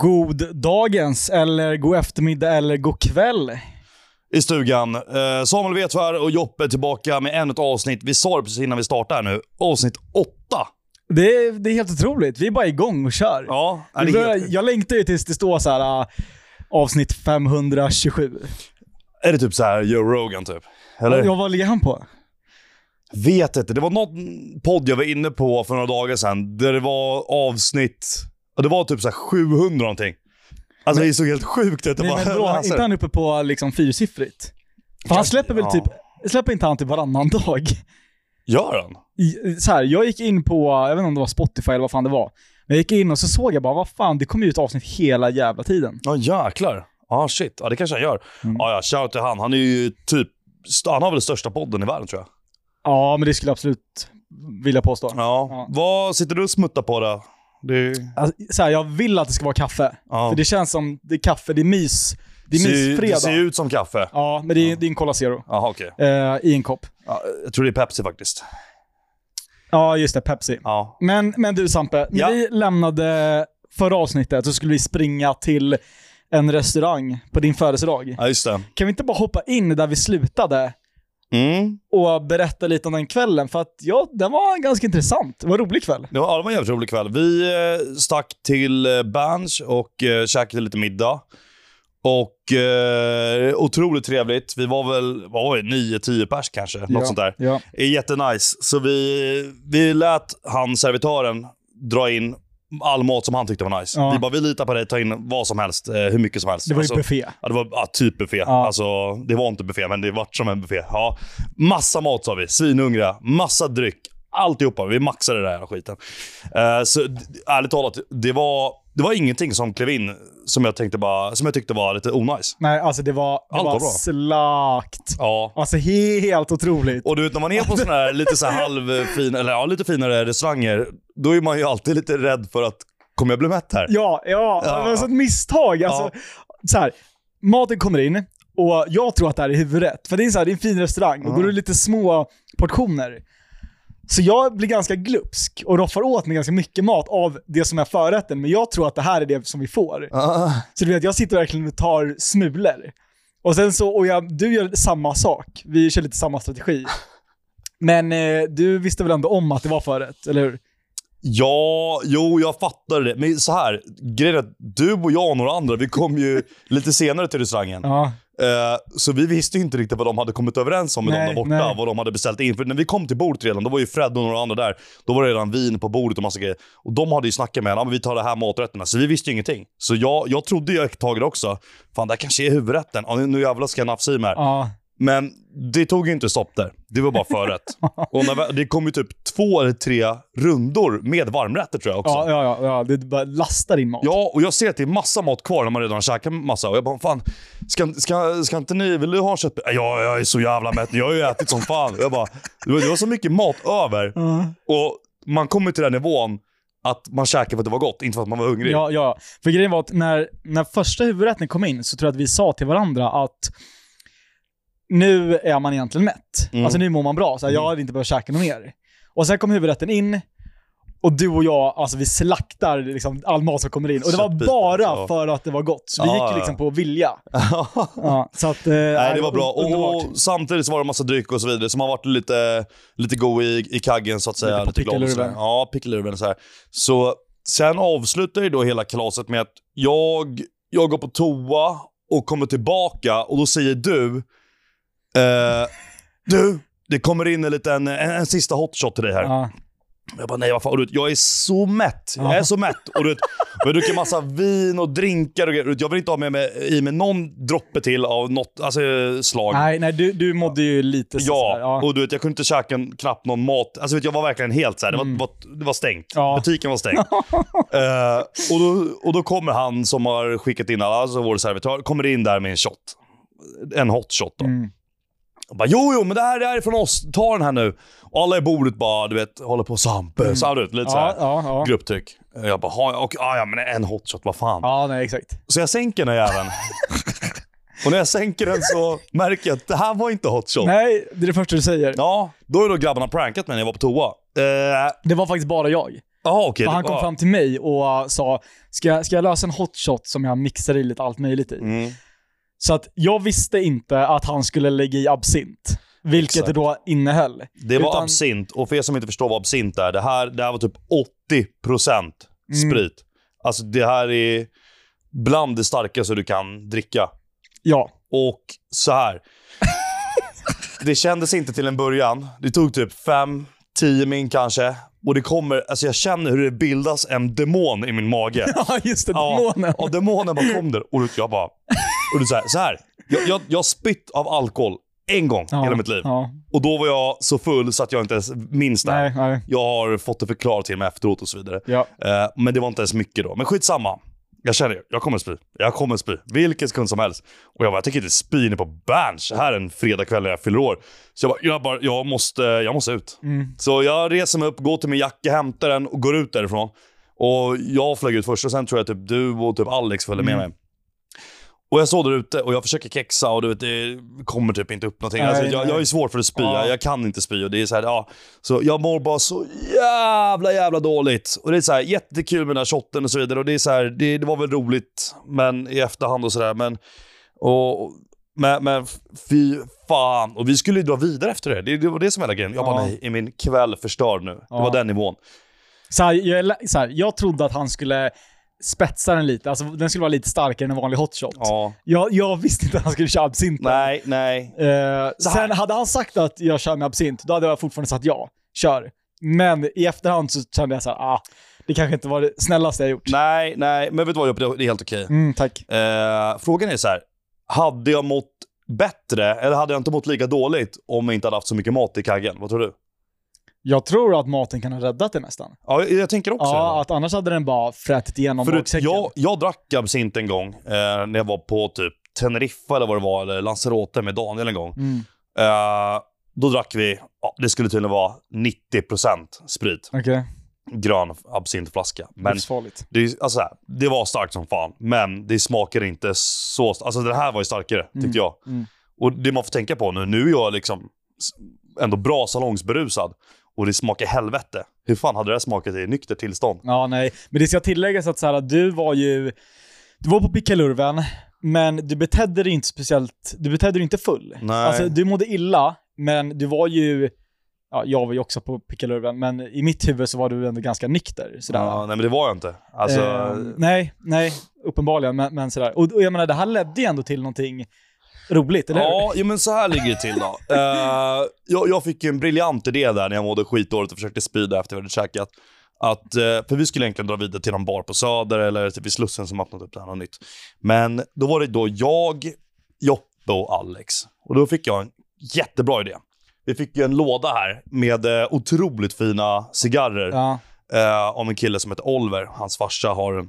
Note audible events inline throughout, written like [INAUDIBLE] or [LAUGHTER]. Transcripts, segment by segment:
God dagens, eller god eftermiddag, eller god kväll. i stugan. Eh, Samuel Vetvär och Joppe tillbaka med ännu ett avsnitt. Vi sa det precis innan vi startade nu. Avsnitt åtta. Det är, det är helt otroligt. Vi är bara igång och kör. Ja, är det börjar, helt, jag längtar ju tills det står så här uh, avsnitt 527. är det typ så här Joe Rogan typ? Eller? Ja, vad ligger han på? Vet inte. Det var någon podd jag var inne på för några dagar sedan där det var avsnitt, och det var typ så här 700 någonting. Alltså det är så helt sjukt jag Nej, bara men läser. inte han uppe på liksom fyrsiffrigt? För han släpper väl Ja. typ, släpper inte han typ varannan dag? Gör han? Så här, jag gick in på, jag vet inte om det var Spotify eller vad fan det var. Men jag gick in och så såg jag bara, vad fan, det kommer ju ut avsnitt hela jävla tiden. Ja jäklar. Ja ah, shit, ja det kanske han gör. Mm. Ja ja, shout till han. Han är ju typ, han har väl största podden i världen tror jag. Ja, men det skulle jag absolut vilja påstå. Ja. Ja. Vad sitter du och smuttar på då? Det... Alltså, så här, jag vill att det ska vara kaffe. Ja. För det känns som, det är kaffe, det är mys. Det är mysfredag. det ser ut som kaffe. Ja, men det är, det är en Cola Zero. Jaha okej. Eh, I en kopp. Ja, jag tror det är Pepsi faktiskt. Ja, just det. Pepsi. Ja. Men, men du Sampe, när Ja. vi lämnade förra avsnittet så skulle vi springa till en restaurang på din födelsedag. Ja just det. Kan vi inte bara hoppa in där vi slutade Mm. och berätta lite om den kvällen? För att ja, den var ganska intressant. Det var en rolig kväll. Ja, det var en jävligt rolig kväll. Vi eh, stack till eh, Berns och eh, käkade lite middag. Och eh, otroligt trevligt. Vi var väl, vad var det, 9-10 pers kanske? Något ja. sånt där. Ja. jättenice. Så vi, vi lät han, servitören, dra in all mat som han tyckte var nice. Ja. Vi bara, vi litar på dig, ta in vad som helst, eh, hur mycket som helst. Det var ju Alltså, buffé. Ja, det var ja, typ buffé. Ja. Alltså, det var inte buffé, men det vart som en buffé. Ja. Massa mat sa vi, svinhungriga, massa dryck. Alltihopa, vi maxade den här skiten. Eh, så ärligt talat, det var, det var ingenting som klev in som jag, tänkte bara, som jag tyckte var lite onajs. Nej, alltså det var, det Allt var var bra. slakt. Ja. Alltså helt otroligt. Och du vet när man är på sådana här [LAUGHS] lite så här halvfin, eller ja, lite finare restauranger, då är man ju alltid lite rädd för att kommer jag bli mätt här? Ja, ja, Ja. det var så ett misstag. Alltså, så här, maten kommer in och jag tror att det här är huvudrätt. För det är, så här, det är en fin restaurang och då är det lite små portioner. Så jag blir ganska glupsk och roffar åt mig ganska mycket mat av det som är förrätten, men jag tror att det här är det som vi får. Ah. Så du vet, jag sitter verkligen och tar smulor. Och sen så, och jag, du gör samma sak. Vi kör lite samma strategi. Men eh, du visste väl ändå om att det var förrätt, eller hur? Ja, jo jag fattar det. Men så här, grejen är att du och jag och några andra, vi kom ju lite senare till restaurangen. Ja. Eh, så vi visste inte riktigt vad de hade kommit överens om med Nej, de där borta, nej. vad de hade beställt in. För när vi kom till bordet redan, då var ju Fred och några andra där. Då var det redan vin på bordet och massa grejer. Och de hade ju snackat med ja, men vi tar det här maträtterna. Så vi visste ju ingenting. Så jag, jag trodde ju ett tag också, fan det här kanske är huvudrätten. Ja, nu jävlar ska jag nafsa i mig här. Ja. Men det tog ju inte stopp där. Det var bara förrätt. [LAUGHS] och när, det kom ju typ två eller tre rundor med varmrätter tror jag också. Ja, ja, ja, ja, det bara lastar in mat. Ja, och jag ser att det är massa mat kvar när man redan har käkat massa. Och jag bara, fan, ska, ska, ska inte ni, vill du ha kött? Ja, jag är så jävla mätt. Jag har ju ätit som fan. Jag bara, det var, det var så mycket mat över. Ja. Och man kommer till den nivån att man käkar för att det var gott, inte för att man var hungrig. Ja, ja. För grejen var att när, när första huvudrätten kom in så tror jag att vi sa till varandra att nu är man egentligen mätt. Mm. Alltså nu mår man bra, så här, jag hade inte behövt käka något mer. Och sen kom huvudrätten in och du och jag, alltså vi slaktar liksom all mat som kommer in. Och det var bara för att det var gott. Så vi Ja, gick liksom på vilja. [LAUGHS] Ja, så att, eh, Nej, det var bra. Och, och samtidigt så var det massa dryck och så vidare som har varit lite, lite god i, i kaggen så att säga. Lite på glad pickelurven. Ja, pickelurven och så här. Så sen avslutar ju då hela kalaset med att jag, jag går på toa och kommer tillbaka och då säger du, eh, du, det kommer in en liten, en, en sista hotshot till dig här. Ja. Jag bara, nej vad fan, och du vet, jag är så mätt. Jag är så mätt. Och du vet, [LAUGHS] jag dricker massa vin och drinkar och grejer. Du vet, Jag vill inte ha med mig, i mig någon droppe till av något alltså, slag. Nej, nej du, du mådde ju lite så Ja, här, ja. och du vet, jag kunde inte käka en, knappt någon mat. Alltså, vet, jag var verkligen helt såhär, det, var, var, det var stängt. Ja. Butiken var stängd. [LAUGHS] Eh, och, då, och då kommer han som har skickat in alla, alltså vår servitör, kommer in där med en shot. En hot shot då. Mm. Och bara, jo, jo, men det här, det här är från oss. Ta den här nu. Och alla i bordet bara, du vet, håller på Sampe. Så, vet, lite Mm. Ja, såhär ja, ja. grupptryck. Jag bara, ha, och, ah, ja men en hot shot, vad fan. Ja, nej exakt. Så jag sänker den här jäveln. [LAUGHS] och när jag sänker den så märker jag att det här var inte hot shot. Nej, det är det första du säger. Ja, då är då grabbarna prankat mig när jag var på toa. Eh, Det var faktiskt bara jag. Okej. För han kom fram till mig och uh, sa, ska, ska jag lösa en hot shot som jag mixar i lite allt möjligt i? Mm. Så att jag visste inte att han skulle lägga i absint. Vilket Exakt. det då innehöll. Det var Utan- absint, och för er som inte förstår vad absint är, det här, det här var typ 80% Mm. sprit. Alltså det här är bland det starkaste du kan dricka. Ja. Och så här. [LAUGHS] det kändes inte till en början. Det tog typ 5-10 min kanske. Och det kommer, alltså jag känner hur det bildas en demon i min mage. [LAUGHS] Ja, just det. Ja, Demonen. Och demonen bara kom där och jag bara... Och du, så här, så här. Jag, jag, jag spytt av alkohol en gång Ja, hela mitt liv. Ja. Och då var jag så full så att jag inte ens minns det. Nej, nej. Jag har fått det förklarat till mig efteråt och så vidare. Ja. Eh, men det var inte ens mycket då. Men skitsamma. Jag känner det. Jag kommer spy. Jag kommer spy. Vilken sekund som helst. Och jag bara, jag tänker inte spy inne på Berns här en fredagkväll när jag fyller år. Så jag bara, jag, bara, jag, måste, jag måste ut. Mm. Så jag reser mig upp, går till min jacka, hämtar den och går ut därifrån. Och jag flög ut först och sen tror jag typ du och typ Alex följde med Mm. mig. Och jag står där ute och jag försöker kexa och du vet, det kommer typ inte upp någonting. Nej, alltså, jag, jag är svår för att spy, Ja. jag kan inte spy och det är så här, ja. Så jag mår bara så jävla, jävla dåligt. Och det är så här jättekul med den här shotten och så vidare och det är så här, det, det var väl roligt, men i efterhand och sådär. Men, och, men, men fy fan. Och vi skulle ju dra vidare efter det. Det, det var det som var hela grejen. Jag bara, Ja. nej, är min kväll förstörd nu? Det Ja. var den nivån. Så här, jag, så här, jag trodde att han skulle spetsa den lite. Alltså den skulle vara lite starkare än en vanlig hot shot. Ja. Jag, jag visste inte att han skulle köra absint. Nej, nej. Eh, sen hade han sagt att jag kör med absint, då hade jag fortfarande sagt ja. Kör. Men i efterhand så kände jag så här, ah, det kanske inte var det snällaste jag gjort. Nej, nej. Men vet du vad, det är helt okej. Mm, tack. Eh, frågan är så här. Hade jag mått bättre, eller hade jag inte mått lika dåligt om jag inte hade haft så mycket mat i kaggen? Vad tror du? Jag tror att maten kan ha räddat det nästan. Ja, jag, tänker också Ja, att annars hade den bara frätit igenom För magsäcken. jag, jag drack absint en gång eh, när jag var på typ Teneriffa eller vad det var, eller Lanzarote med Daniel en gång. Mm, Eh, då drack vi, ja, det skulle tydligen vara 90% sprit. Okej, Grön absintflaska. Men livsfarligt. det, är- alltså, så här, det var starkt som fan, men det smakar inte så... Alltså det här var ju starkare, tyckte Mm, jag. mm. Och det man får tänka på nu, nu är jag liksom s- ändå bra salongsberusad. Och det smakar helvete. Hur fan hade det smakat i nyktert tillstånd? Ja, nej. Men det ska tilläggas att så här, du var ju... Du var på pickalurven, men du betedde dig inte speciellt... Du betedde dig inte full. Nej. Alltså, du mådde illa, men du var ju... Ja, jag var ju också på pickalurven, men i mitt huvud så var du ändå ganska nykter. Sådär. Ja, nej men det var jag inte. Alltså, Eh, nej, nej, uppenbarligen, men, men sådär. Och, och jag menar, det här ledde ju ändå till någonting roligt, eller? Ja, ja, men så här ligger det till då. [LAUGHS] Eh, jag, jag fick en briljant idé där när jag mådde skitdåligt och försökte spyda efter vi hade käkat. Att, eh, för vi skulle egentligen dra vidare till någon bar på Söder eller typ vid Slussen som öppnat upp där något nytt. Men då var det då jag, Joppe och Alex. Och då fick jag en jättebra idé. Vi fick ju en låda här med eh, otroligt fina cigarrer Ja. eh, av en kille som heter Oliver. Hans farsa har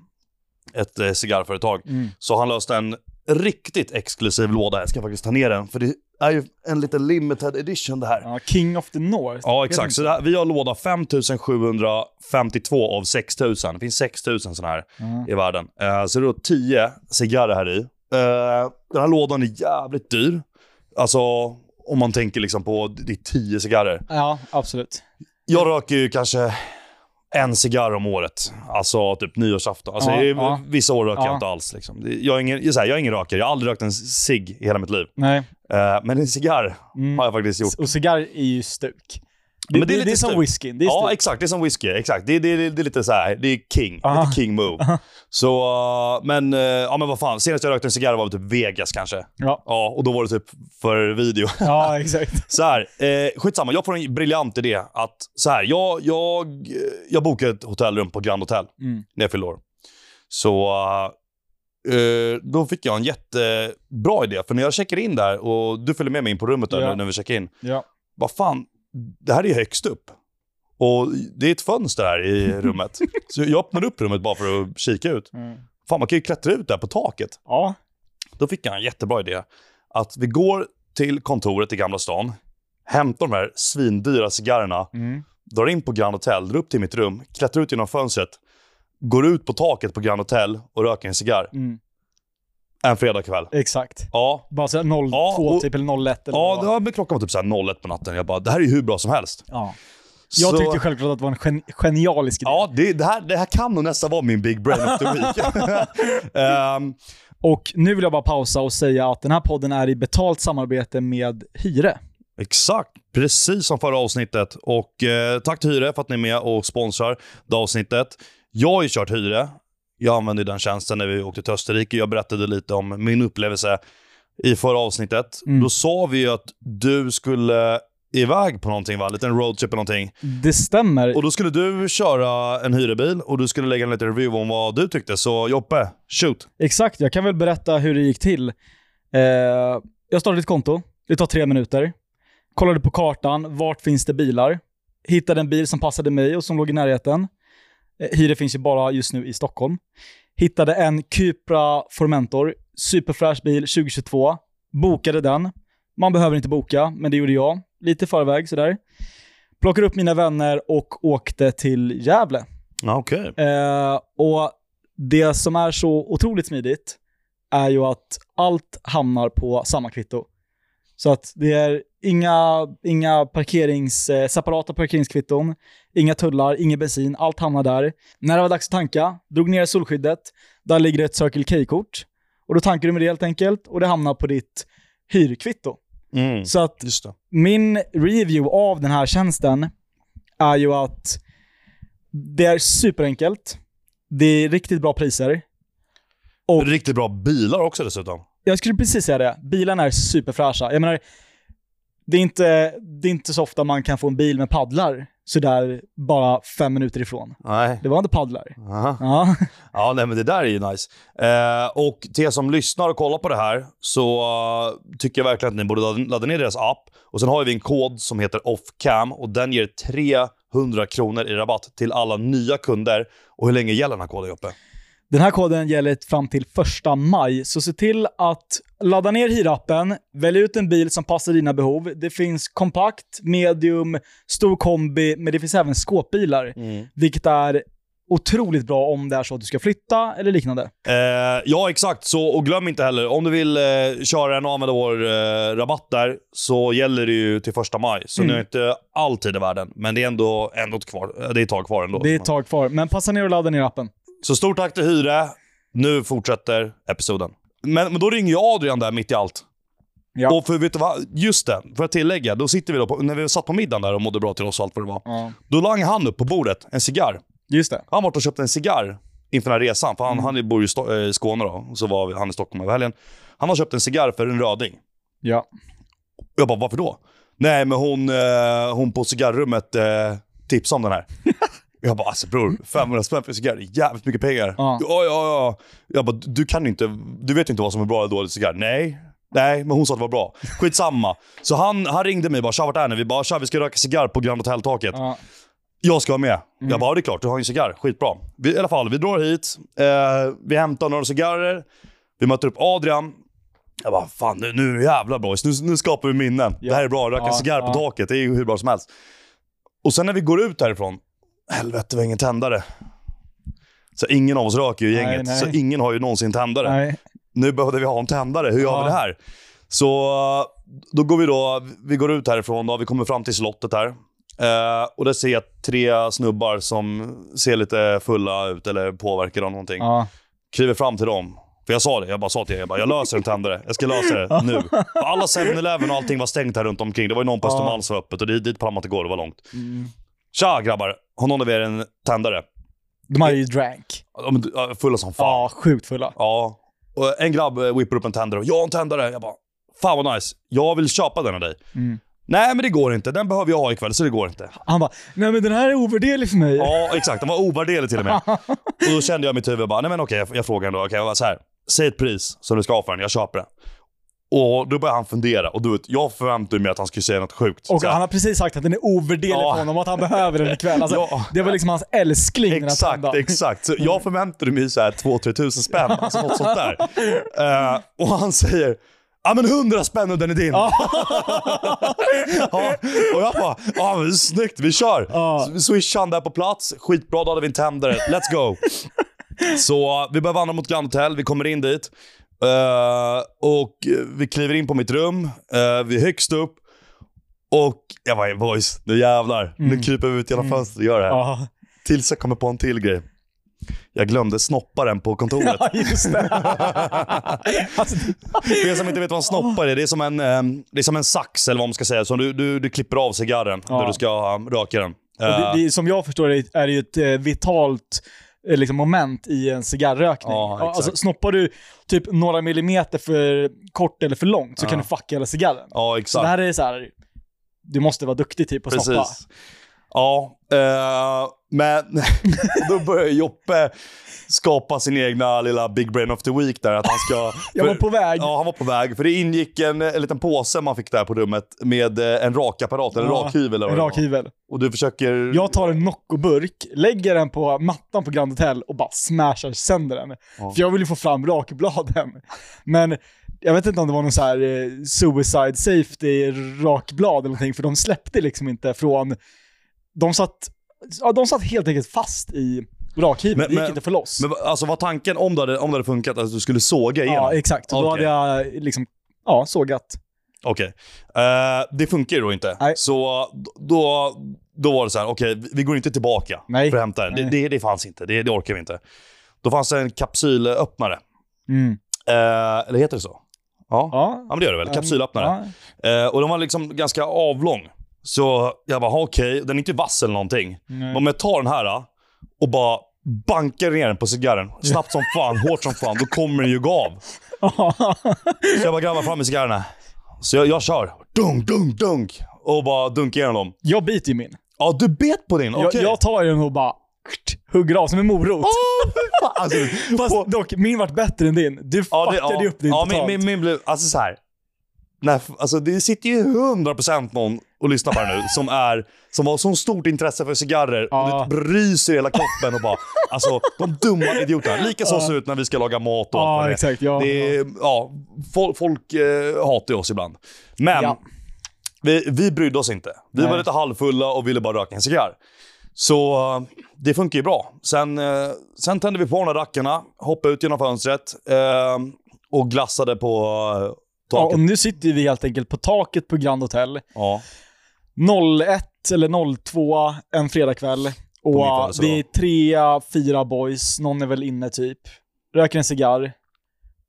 ett eh, cigarrföretag. Mm. Så han löste en riktigt exklusiv låda. Jag ska faktiskt ta ner den, för det är ju en liten limited edition det här. ja, King of the North. Ja, exakt. Så här, vi har låda 5752 av 6000. Det finns 6000 sådana här Ja. i världen. Eh, så det är då 10 cigarrer här i. Eh, den här lådan är jävligt dyr. Alltså, om man tänker liksom på, det är 10 cigarrer. ja, absolut. Jag röker ju kanske en cigarr om året. Alltså typ nyårsafton. Alltså, Ja, ja. Vissa år röker Ja. jag inte alls. Liksom. Jag, är ingen, så här, jag är ingen rökare. Jag har aldrig rökt en cigg i hela mitt liv. Nej. Eh, men en cigarr Mm. har jag faktiskt gjort. Och cigarr är ju stuk. Det, men det är det, lite det är som whisky. Det är Ja, exakt. Det är som whisky. Exakt. Det, det, det, är lite så här, det är king. Aha. Lite king move. Aha. Så, uh, men, uh, ja men vad fan. Senast jag rökte en cigarr var väl typ Vegas kanske. Ja. Ja, och då var det typ för video. [LAUGHS] ja, exakt. [LAUGHS] Så här, eh, skitsamma. Jag får en briljant idé. Att så här, jag, jag, eh, jag bokade ett hotellrum på Grand Hotel Mm. när jag fyllde år. Så uh, eh, då fick jag en jättebra idé. För när jag checkar in där och du följer med mig in på rummet där Ja. när, när vi checkar in. Ja. Vad fan, det här är högst upp. Och det är ett fönster här i [LAUGHS] rummet. Så jag öppnade upp rummet bara för att kika ut. Mm. Fan, man kan ju klättra ut där på taket. Ja. Då fick jag en jättebra idé. Att vi går till kontoret i Gamla stan, hämtar de här svindyra cigarrerna, Mm. drar in på Grand Hotel, drar upp till mitt rum, klättrar ut genom fönstret, går ut på taket på Grand Hotel och röker en cigarr. Mm. En fredagkväll. Exakt. Ja. Bara såhär 02 Ja, och- typ, eller 01 eller Ja, det var, klockan var typ så här 01 på natten. Jag bara, det här är ju hur bra som helst. Ja. Jag Så- tyckte självklart att det var en gen genialisk idé. Ja, det, det, här, det här kan nog nästan vara min big brain of the week. Ehm, Och nu vill jag bara pausa och säga att den här podden är i betalt samarbete med Hyre. Exakt, precis som förra avsnittet. Och eh, tack till Hyre för att ni är med och sponsrar det avsnittet. Jag har ju kört Hyre. Jag använde den tjänsten när vi åkte till Österrike. Jag berättade lite om min upplevelse i förra avsnittet. Mm. Då sa vi ju att du skulle iväg på någonting va? En liten roadtrip eller någonting. Det stämmer. Och då skulle du köra en hyrebil och du skulle lägga en liten review om vad du tyckte. Så Joppe, shoot. Exakt, jag kan väl berätta hur det gick till. Eh, jag startade ett konto, det tar tre minuter. Kollade på kartan, vart finns det bilar? Hittade en bil som passade mig och som låg i närheten. Eh, Hyre finns ju bara just nu i Stockholm. Hittade en Cupra Formentor, superfräsch bil 2022. Bokade den. Man behöver inte boka, men det gjorde jag. Lite förväg sådär. Plockade upp mina vänner och åkte till Gävle. Okej. Eh, och det som är så otroligt smidigt är ju att allt hamnar på samma kvitto. Så att det är inga, inga parkerings, eh, separata parkeringskvitton, inga tullar, ingen bensin, allt hamnar där. När det var dags att tanka, drog ner solskyddet, där ligger ett Circle K-kort. Och då tankar du med det helt enkelt och det hamnar på ditt hyrkvitto. Mm. Så att min review av den här tjänsten är ju att det är superenkelt. Det är riktigt bra priser. Och- Riktigt bra bilar också dessutom. Jag skulle precis säga det. Bilarna är superfräscha. Jag menar, det är, inte, det är inte så ofta man kan få en bil med paddlar sådär bara fem minuter ifrån. Nej. Det var inte paddlar. Aha. Ja, [LAUGHS] Ja, nej, men det där är ju nice. Eh, och till er som lyssnar och kollar på det här så eh, tycker jag verkligen att ni borde ladda, ladda ner deras app. Och sen har vi en kod som heter offcam och den ger 300 kronor i rabatt till alla nya kunder. Och hur länge gäller den här koden Joppe? Den här koden gäller fram till första maj, så se till att ladda ner hyrappen, välj ut en bil som passar dina behov. Det finns kompakt, medium, stor kombi, men det finns även skåpbilar, vilket är otroligt bra om det är så att du ska flytta eller liknande. Eh, ja, exakt. Så, och glöm inte heller, om du vill eh, köra en och använda vår eh, rabatt där så gäller det ju till första maj. Så Mm. ni har inte all tid i världen, men det är ändå, ändå kvar, eh, det är ett tag kvar ändå. Det är ett tag kvar, men passa ner och ladda ner appen. Så stort tack till Hyre. Nu fortsätter episoden. Men, men då ringer ju Adrian där mitt i allt. Ja. Och för vet du vad? Just det, för att tillägga. Då sitter vi då på, när vi satt på middagen där och mådde bra till oss och allt vad det var. Ja. Då langade han upp på bordet en cigarr. Just det. Han var och köpte en cigarr inför den här resan. För han, han bor ju i Sto- i Skåne då. Och så var han i Stockholm över helgen. Han har köpt en cigarr för en röding. Ja. Och jag bara, varför då? Nej, men hon, eh, hon på cigarrummet eh, tipsade om den här. [LAUGHS] Jag bara, alltså bror, 500 spänn för en cigarr, är jävligt mycket pengar. Ja. Ja, ja, ja. Jag bara, du kan inte, du vet inte vad som är bra eller dålig cigarr. Nej, nej, men hon sa att det var bra. Skitsamma. Så han, han ringde mig bara, tja vart är ni? Vi bara, tja vi ska röka cigarr på Grand Hotel-taket. Ja. Jag ska vara med. Jag bara, ja, det är klart, du har ju en cigarr. Skitbra. Vi, I alla fall, vi drar hit. Eh, vi hämtar några cigarrer. Vi möter upp Adrian. Jag bara, fan nu, nu jävlar boys. Nu, nu skapar vi minnen. Ja. Det här är bra. Röka Ja, cigarr på taket, det är ju hur bra som helst. Och sen när vi går ut härifrån, helvete vi har ingen tändare. Så ingen av oss röker ju i Nej, gänget, nej. så ingen har ju någonsin tändare. Nej. Nu behövde vi ha en tändare, hur gör Ja. vi det här? Så eh, då går vi då, vi går ut härifrån då, vi kommer fram till slottet här. Eh, och där ser jag tre snubbar som ser lite fulla ut eller påverkade av någonting. Ja. Kliver fram till dem. För jag sa det, jag bara sa till er, jag, bara, jag löser en tändare. Jag ska lösa det nu. För [LAUGHS] alla 7-Eleven och allting var stängt här runt omkring. Det var ju någon på. Östermalm som var öppet och dit, dit pallar man inte gå, det var långt. Mm. Tja grabbar, har någon av er en tändare? De hade ju drank. Fulla som fan. Ja, sjukt fulla. Ja. Och en grabb eh, whippar upp en tändare och jag har en tändare. Jag bara, fan vad nice. Jag vill köpa den av dig. Mm. Nej men det går inte, den behöver jag ha ikväll så det går inte. Han bara, nej men den här är ovärderlig för mig. Ja exakt, den var ovärderlig till och med. [LAUGHS] och då kände jag i mitt huvud bara, nej men okej jag, jag frågar ändå, okej jag var så här. Säg ett pris som du ska ha för den, jag köper den. Och då började han fundera och du vet, jag förväntade mig att han skulle säga något sjukt. Och han har precis sagt att den är ovärderlig Ja. för honom och att han behöver den ikväll. Alltså, Ja. Det var liksom hans älskling den Exakt, tändan. exakt. Så jag förväntade mig så här 2-3 tusen spänn, alltså något sånt där. [LAUGHS] Eh, och han säger, ja men 100 spänn och den är din. ja, [LAUGHS] och jag bara, ja men snyggt, vi kör. Ja. Så vi swishade han där på plats, skitbra, då hade vi en tändare, let's go. [LAUGHS] Så vi börjar vandra mot Grand Hotel, vi kommer in dit. Eh, och vi kliver in på mitt rum, eh, vi är högst upp. Och jag bara, boys, nu jävlar. Nu Mm. kryper vi ut genom Mm. fönstret och gör det här. Ja, Tills jag kommer på en till grej. Jag glömde snopparen på kontoret. ja just det. [LAUGHS] alltså, För er som inte vet vad en snoppar är, det är som en, eh, det är som en sax eller vad man ska säga. Som du, du, du klipper av cigarren Ja. du ska um, röka den. det, Eh, det, som jag förstår det är det ju ett vitalt liksom, moment i en cigarrrökning. Ja, alltså, snoppar du typ några millimeter för kort eller för långt så Ja. kan du fucka hela cigarren. ja, Så exakt. det här är så här. du måste vara duktig typ på att snoppa. Precis. Ja, eh, men [LAUGHS] då börjar Joppe skapa sin egna lilla big brain of the week där. Att han ska... [LAUGHS] Jag var på väg. Ja, han var på väg. För det ingick en, en liten påse man fick där på rummet med eh, en rakapparat, eller Ja, rakhyvel. eller En rakhyvel. Och du försöker... Jag tar en Nocco-burk, lägger den på mattan på Grand Hotel och bara smashar sönder den. Ja. För jag vill ju få fram rakbladen. Men jag vet inte om det var någon så här eh, suicide safety rakblad eller någonting, för de släppte liksom inte från... De satt, ja, de satt helt enkelt fast i rakhyveln, det gick inte att få loss. Men alltså var tanken, om det hade, om det hade funkat, att du skulle såga igenom? ja, exakt. Och Då hade jag liksom, ja, sågat. Okej. Eh, det funkar ju då inte. Nej. Så då, då var det så här, okej, vi- vi går inte tillbaka Nej. för att hämta den. Det, det, det fanns inte, det, det orkar vi inte. Då fanns det en kapsylöppnare. Mm. Eh, eller heter det så? Ja. ja. Ja. men det gör det väl. Kapsylöppnare. Ja. Eh, och den var liksom ganska avlång. Så jag bara, okej, den är inte vass eller någonting. Nej. Men om jag tar den här då, och bara bankar ner den på cigarren, snabbt som fan, hårt som fan, då kommer den ju gå av. [LAUGHS] Så jag bara grabbar fram med cigarrerna. Så jag, jag kör. Dunk, dunk, dunk. Och bara dunkar igenom dem. jag biter ju min. Ja, du bet på din? Okej. Jag, jag tar den och bara hugger av som en morot. alltså, [LAUGHS] Fast dock, min vart bättre än din. Du ja, det, fuckade ja, ju upp din ja, min, totalt. min, min blev, alltså så här. Nej, alltså det sitter ju 100% någon och lyssnar på det nu [LAUGHS] som, är, som har så stort intresse för cigarrer Ja. och det ryser i hela kroppen och bara, alltså de dumma idioterna. Lika så ser det ut när vi ska laga mat och allt Ja, är. exakt. Ja. Det är, ja, folk, folk eh, hatar oss ibland. Men Ja. vi, vi brydde oss inte. Vi Nej. var lite halvfulla och ville bara röka en cigarr. Så eh, det funkar ju bra. Sen, eh, sen tände vi på de här rackarna, hoppade ut genom fönstret eh, och glassade på eh, Ja, och nu sitter vi helt enkelt på taket på Grand Hotel. Ja, 01 eller 02 en fredagkväll. Och vi är tre, fyra boys, någon är väl inne typ. Röker en cigarr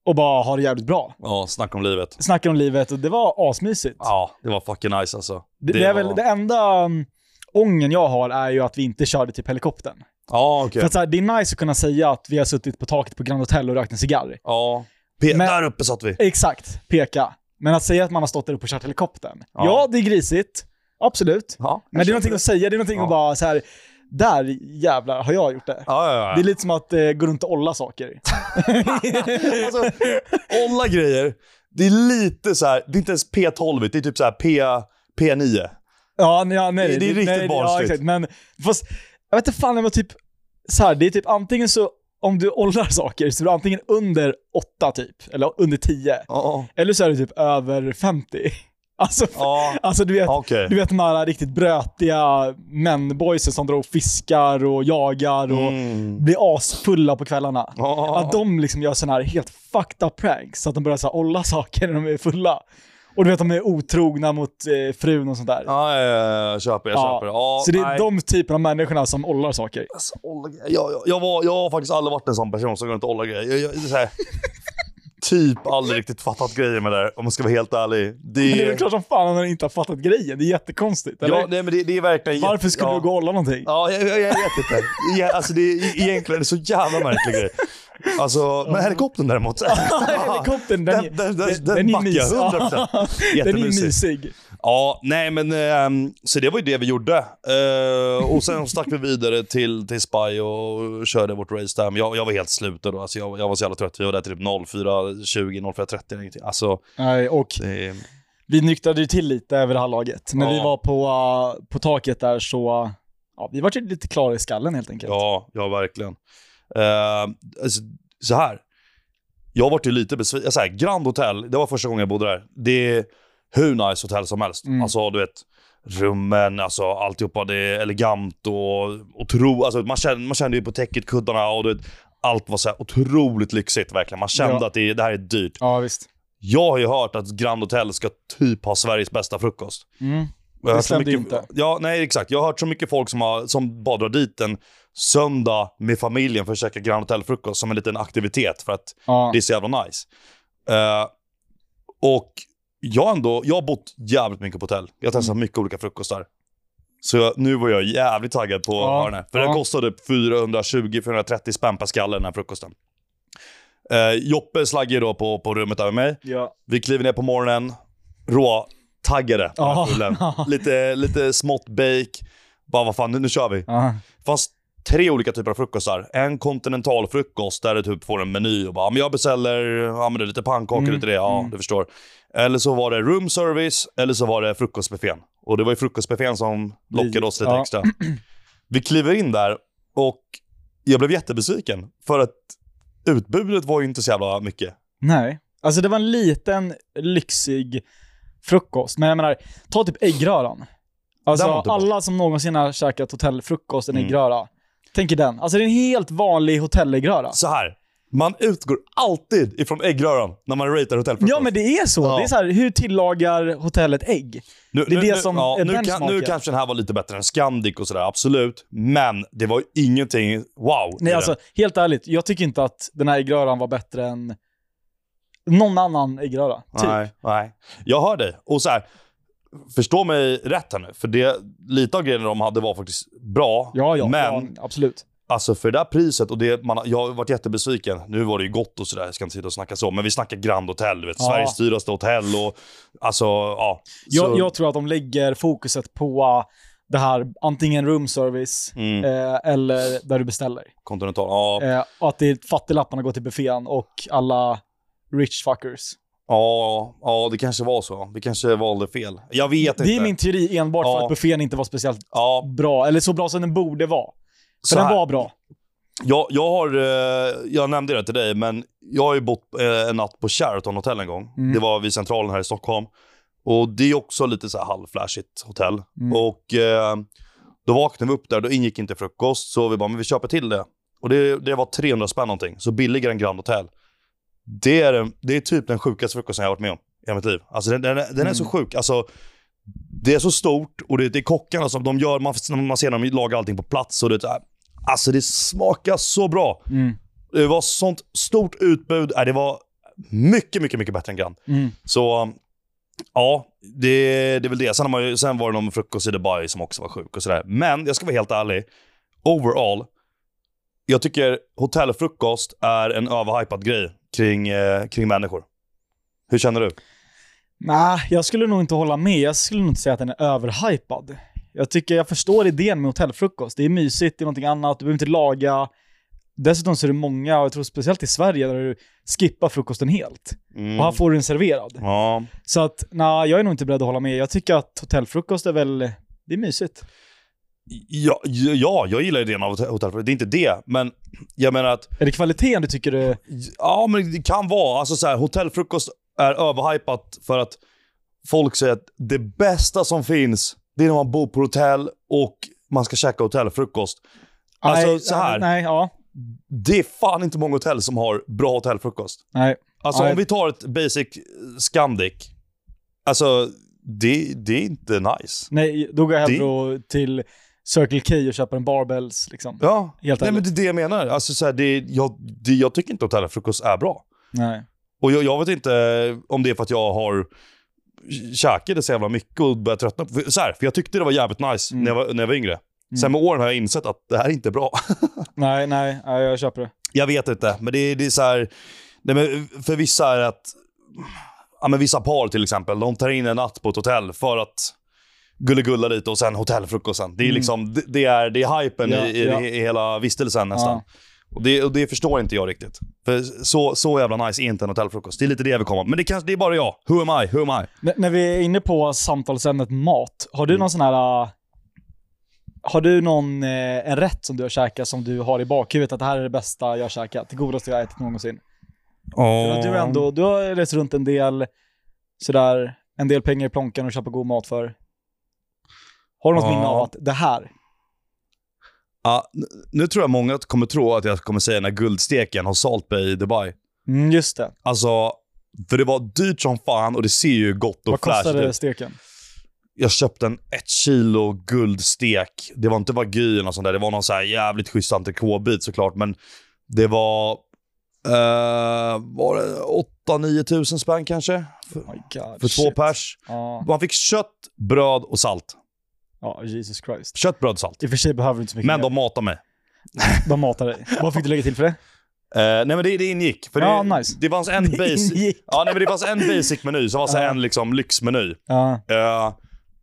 och bara har det jävligt bra. ja, snacka om livet. Snackar om livet och det var asmysigt. Ja, det var fucking nice alltså. det, det är var- väl det enda um, ången jag har är ju att vi inte körde typ helikoptern. Ja, okej. För att så här, det är nice att kunna säga att vi har suttit på taket på Grand Hotel och rökt en cigarr. Ja. Pe- Men- Där uppe satt vi. Exakt, peka. Men att säga att man har stått där uppe och kört helikoptern. Ja. Ja, det är grisigt. Absolut. Ja, Men det är någonting att säga, det är någonting Ja. att bara så här. där jävlar har jag gjort det. Ja, ja, ja. Det är lite som att eh, gå runt och olla saker. [LAUGHS] [LAUGHS] alltså, olla grejer, det är lite så här, det är inte ens P12, det är typ så här P, P9. ja, nej, nej. Det- det är riktigt nej, barnsligt. Men fast, jag vet inte fan, det var typ så här, det är typ antingen så, om du ollar saker, så är du antingen under 8 typ, eller under 10. Ja, Eller så är du typ över 50. [LAUGHS] Alltså, ja. alltså du vet, okej. Du vet de här riktigt brötiga mänboysen som drar och fiskar och jagar och Mm. blir asfulla på kvällarna. Ja. Att de liksom gör sådana här helt fucked up pranks, så att de börjar så här olla saker när de är fulla. Och du vet, de är otrogna mot eh, frun och sånt där. Ja, ja, ja, jag köper, jag Ja, köper. Ja, så det är nej. de typerna av människorna som ollar saker. Alltså, olla jag, jag, jag, var, jag har faktiskt aldrig varit en sån person som går runt och ollar grejer. Jag, jag, så här, typ aldrig riktigt fattat grejer med det där, om man ska vara helt ärlig. Det, Men det är väl klart som fan att han inte har fattat grejen, det är jättekonstigt. Eller? ja, nej, men det, det är verkligen... Varför skulle ja. du gå och olla någonting? Ja, jag, jag, jag vet inte. Ja, alltså det är egentligen det är så jävla märklig grej. Alltså, men helikoptern däremot. [LAUGHS] Helikoptern, den, Den- den- den- den, den är backar mysig. 100%. [LAUGHS] den är mysig. Ja, nej men ehm, så det var ju det vi gjorde. Eh, och sen stack vi vidare till, till Spy och körde vårt race där. Men jag, jag var helt slut då. Alltså jag, jag var så jävla trött. Vi var där till typ 04.20, 04.30 eller ingenting. Alltså, Nej, och det, vi nyktrade ju till lite över det här laget. När Ja. vi var på, uh, på taket där så, ja, vi var ju lite klara i skallen helt enkelt. ja, ja verkligen. Uh, alltså, så här. Jag vart ju lite besviken. Så här, Grand Hotel, det var första gången jag bodde där. Det hur nice hotell som helst. Mm. Alltså du vet, rummen, alltså alltihopa, det är elegant och otro, alltså, man, kände, man kände ju på täcket, kuddarna och du vet, allt var så här otroligt lyxigt verkligen. Man kände Ja. att det, det här är dyrt. Ja, visst. Jag har ju hört att Grand Hotel ska typ ha Sveriges bästa frukost. Mm. Så stämde mycket, inte. Ja, nej exakt. Jag har hört så mycket folk som, har, som bara drar dit en söndag med familjen för att käka Grand Hotel-frukost som en liten aktivitet för att Ja. det är så jävla nice. Eh, och jag, ändå, jag har bott jävligt mycket på hotell. Jag har testat mycket olika frukostar. Så jag, nu var jag jävligt taggad på Ja, den här. För ja. den kostade 420-430 spänn per skalle den här frukosten. Eh, Joppe slaggar då på, på rummet över mig. Ja. Vi kliver ner på morgonen, råtaggade på den här. [LAUGHS] Lite, lite smått bake. Bara vad fan, nu, nu kör vi. Det fanns tre olika typer av frukostar. En kontinentalfrukost där du typ får en meny och bara, "Ja, men jag beställer ja, men det är lite pannkakor, Mm, lite det, ja mm. du förstår. Eller så var det room service, eller så var det frukostbuffén. Och det var ju frukostbuffén som lockade oss lite Ja. extra. Vi kliver in där och jag blev jättebesviken. För att utbudet var ju inte så jävla mycket. Nej. Alltså det var en liten lyxig frukost. Men jag menar, ta typ äggröran. Alltså alla som någonsin har käkat hotellfrukost, en Mm. äggröra. Tänker den. Alltså det är en helt vanlig hotelläggröra. Så här, man utgår alltid ifrån äggröran när man ratear hotellfrukost. Ja men det är så. Ja. Det är så här, hur tillagar hotellet ägg? Nu, Det är nu, det som ja, är nu, kan, nu kanske den här var lite bättre än Scandic och sådär, absolut. Men det var ju ingenting wow. Nej alltså, helt ärligt. Jag tycker inte att den här äggröran var bättre än någon annan äggröra. Typ. Nej, nej. Jag hör dig. Och så här, förstå mig rätt här nu. För det, lite av grejerna de hade var faktiskt bra. Ja, ja, men ja, absolut. Alltså för det där priset, och det, man, jag har varit jättebesviken. Nu var det ju gott och sådär, jag ska inte sitta och snacka så. Men vi snackar Grand Hotel, du vet. Ja. Sveriges dyraste hotell och alltså, ja. Jag, jag tror att de lägger fokuset på det här, antingen room service Mm, eh, eller där du beställer. Continental, ja. Eh, och att det är fattiglapparna går till buffén och alla rich fuckers. Ja, ja, det kanske var så. Vi kanske valde fel. Jag vet inte. Det är min teori enbart för Ja. att buffén inte var speciellt Ja, bra, eller så bra som den borde vara. För så den var bra. Jag, jag har, eh, jag nämnde det till dig, men jag har ju bott eh, en natt på Sheraton Hotel en gång. Mm. Det var vid Centralen här i Stockholm. Och det är också lite så här halvflashigt hotell. Mm. Och eh, då vaknade vi upp där, då ingick inte frukost, så vi bara, men vi köper till det. Och det, det var 300 spänn någonting, så billigare än Grand Hotel. Det är, det är typ den sjukaste frukosten jag har varit med om i mitt liv. Alltså den, den, är- den är Mm. så sjuk. Alltså, det är så stort och det, det är kockarna som de gör, man, man ser dem laga allting på plats. Och det, alltså det smakar så bra. Mm. Det var sånt stort utbud. Äh, Det var mycket, mycket, mycket bättre än Grand. Mm. Så ja, det, det är väl det. Sen, har man sen var det någon frukost i Dubai som också var sjuk och sådär. Men jag ska vara helt ärlig. Overall, jag tycker hotellfrukost är en överhypad grej kring, eh, kring människor. Hur känner du? Nej, jag skulle nog inte hålla med. Jag skulle nog inte säga att den är överhypad. Jag tycker jag förstår idén med hotellfrukost. Det är mysigt, det är någonting annat, du behöver inte laga. Dessutom så är det många, och jag tror speciellt i Sverige, där du skippar frukosten helt. Mm. Och här får du den serverad. Ja, Så att, nej, jag är nog inte beredd att hålla med. Jag tycker att hotellfrukost är väl, det är mysigt. ja, ja, jag gillar idén av hotell- hotellfrukost. Det är inte det, men jag menar att Är det kvaliteten du tycker är... Ja, men det kan vara. Alltså så här, hotellfrukost är överhypat för att folk säger att det bästa som finns, det är när man bor på hotell och man ska käka hotellfrukost. Alltså nej, så här, Nej, ja. det är fan inte många hotell som har bra hotellfrukost. Nej. Alltså Nej. om vi tar ett basic Scandic, alltså det, det är inte nice. Nej, då går jag Det- hellre och till Circle K och köper en barbells liksom. Ja, Helt nej, men det är det jag menar. Alltså, så här, det, jag, det, jag tycker inte hotellfrukost är bra. Nej. Och jag, jag vet inte om det är för att jag har käkat det så jävla mycket och börjat tröttna. För, så här, för jag tyckte det var jävligt nice Mm. när, jag var, när jag var yngre. Sen med åren har jag insett att det här är inte bra. [LAUGHS] Nej, nej, nej, jag köper det. jag vet inte, men det, det är så här... Nej, för vissa är det att... Ja, men vissa par till exempel, de tar in en natt på ett hotell för att gulligulla lite och sen hotellfrukosten. Det är Mm. liksom, det, det är, det är hypen Ja, i, i, ja. i hela vistelsen nästan. Ja. Och, det, och det förstår inte jag riktigt. För så, så jävla nice är inte en hotellfrukost. Det är lite det jag vill komma. Men det, kanske, det är bara jag. Who am I? Who am I? N- när vi är inne på samtalsämnet mat, har du Mm. någon sån här... äh, har du någon, eh, en rätt som du har käkat som du har i bakhuvudet att det här är det bästa jag har käkat, det godaste jag har ätit någonsin? För att du, har ändå, du har rest runt en del, sådär, en del pengar i plånkan och köpa god mat för. Har du något Ja. minne av att det här, N- nu tror jag många kommer tro att jag kommer säga den här guldsteken hos Salt Bay i Dubai. mm, just det. Alltså, för det var dyrt som fan och det ser ju gott och Vad flashigt kostade ut. steken? jag köpte en ett kilo guldstek. Det var inte wagyu och sånt där. Det var någon så jävligt schysst entrecôtebit såklart. Men det var, eh, var det 8-9 tusen spänn kanske? För, Oh God, för två pers. Ja. Man fick kött, bröd och salt. Ja, Jesus Christ. Kött, bröd, salt. I och för sig behöver du inte så mycket Men de matade mig. [LAUGHS] de matar dig. Vad fick du lägga till för det? Eh, nej men det, det ingick. För det, Ja, nice. det fanns en [LAUGHS] Det basic... ingick. Ja, nej, men det fanns en basic-meny, så var det Ja. en liksom lyxmeny. Ja. Eh,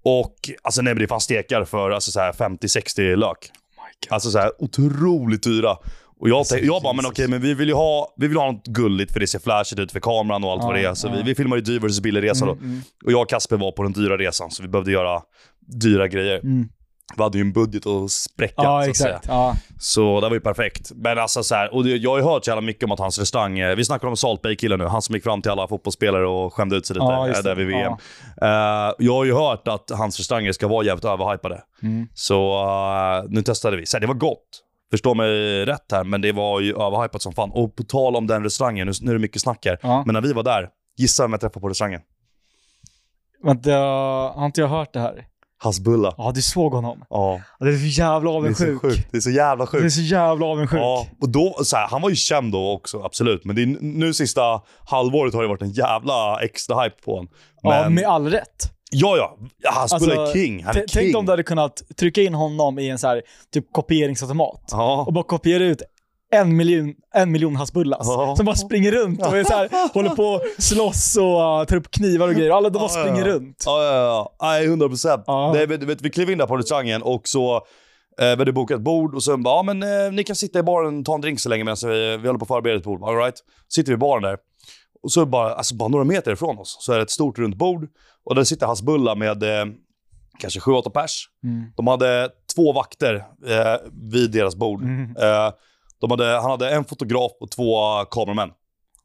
och alltså nej, men det fanns stekar för alltså, så här 50-60 lök. Oh my God. Alltså så här otroligt dyra. Och jag, tänkte, jag bara, men Jesus. okej, men vi vill ju ha, vi vill ha något gulligt för det ser flashigt ut för kameran och allt Ja, vad det är. Så ja. vi, vi filmar ju dyr versus billig resa då. Mm, mm, Och jag och Kasper var på den dyra resan, så vi behövde göra dyra grejer. mm. Vi hade ju en budget att spräcka, Ja, så att säga. exakt. Ja. Så det var ju perfekt. Men alltså så här, och det, jag har ju hört så jävla mycket om att hans restaurang, eh, vi snackar om Salt Bay-killen nu, han som gick fram till alla fotbollsspelare och skämde ut sig lite Ja, just där vid VM. Ja. Eh, jag har ju hört att hans restauranger ska vara jävligt överhypade. Mm. Så eh, nu testade vi. Så här, det var gott. Förstå mig rätt här, men det var ju överhypat som fan. Och på tal om den restaurangen, nu, nu är det mycket snack här. Ja. Men när vi var där, gissa vem jag träffade på restaurangen? Vänta, har inte jag hört det här? Hasbulla. Ja, du såg honom. Ja, Ja, Det är så jävla det är så avundsjuk. sjukt. Det är så jävla Det är sjukt. så jävla avundsjuk. Ja, och då, så här, han var ju känd då också, absolut. Men det är, nu sista halvåret har det varit en jävla extra hype på honom. Ja, Men, med all rätt. ja, ja. Hasbulla är Alltså, king. Han är T- Tänk king. om du hade kunnat trycka in honom i en så här, typ kopieringsautomat Ja. och bara kopiera ut en miljon, en miljon Hasbullas. Ja. Som bara springer runt och är så här, [LAUGHS] håller på och slåss och uh, tar upp knivar och grejer. Alla de bara ja, springer ja. runt. Ja, ja, ja. Nej, 100 procent. Ja. Vi, vet, vi klev in där på restaurangen och så eh, vi hade bokat ett bord och sen bara, ja men eh, ni kan sitta i baren och ta en drink så länge medan vi, vi håller på att förbereda ett bord. All right. Sitter vi i baren där. Och så bara, alltså bara några meter ifrån oss så är det ett stort runt bord och där sitter Hasbulla med eh, kanske 7-8 pers. Mm. De hade två vakter eh, vid deras bord. Mm. Eh, hade, han hade en fotograf och två kameramän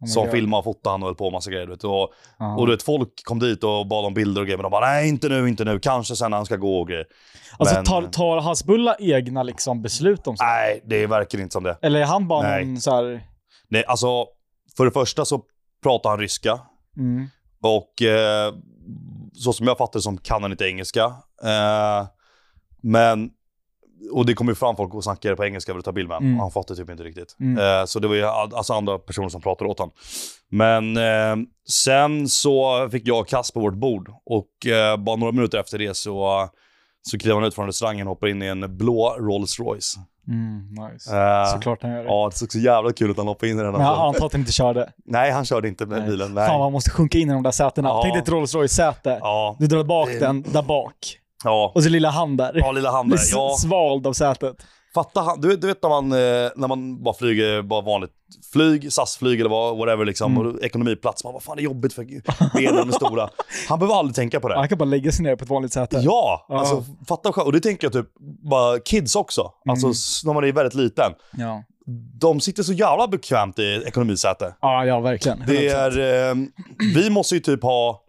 Oh som filmade och fotade han och höll på med massa grejer. Vet. Och, Ja. och du vet, folk kom dit och bad om bilder och grejer, men de bara nej, inte nu, inte nu, kanske sen när han ska gå och grejer. Alltså men- tar, tar Hasbulla egna liksom, beslut om så? Nej, det verkar inte som det. Eller är han bara Nej. någon så här... Nej, alltså, för det första så pratar han ryska Mm. och eh, så som jag fattar det som kan han inte engelska. Eh, men, och det kommer ju fram folk och snackar på engelska för att ta bild med honom. Mm. Han fattar typ inte riktigt. Mm. Eh, så det var ju alltså andra personer som pratade åt honom. Men eh, sen så fick jag kast på vårt bord och eh, bara några minuter efter det så, så klev han ut från restaurangen och hoppade in i en blå Rolls Royce. Mm, nice. Eh, Såklart han gör det. Ja, det såg så jävla kul ut att han hoppade in i den. Men jag Alltså. antar att han inte körde. Nej, han körde inte med Nej. bilen. Nej. Fan man måste sjunka in i de där sätena. Ja. Tänk dig ett Rolls Royce-säte. Ja, Du drar bak den där bak. Ja. Och så lilla han där. ja, lilla han där. [LAUGHS] Ja, svald av sätet. fatta han. Du, vet- du vet när man, eh, när man bara flyger bara vanligt flyg, SAS-flyg eller vad, whatever liksom, Mm. ekonomiplats. Man bara, fan det är jobbigt för benen är stora. [LAUGHS] Han behöver aldrig tänka på det. Han kan bara lägga sig ner på ett vanligt säte. Ja, Ja. alltså fatta själv. Och det tänker jag typ, bara kids också. Alltså Mm. när man är väldigt liten. Ja, De sitter så jävla bekvämt i ekonomisäte. ja, ja verkligen. Det 100%. är, eh, vi måste ju typ ha,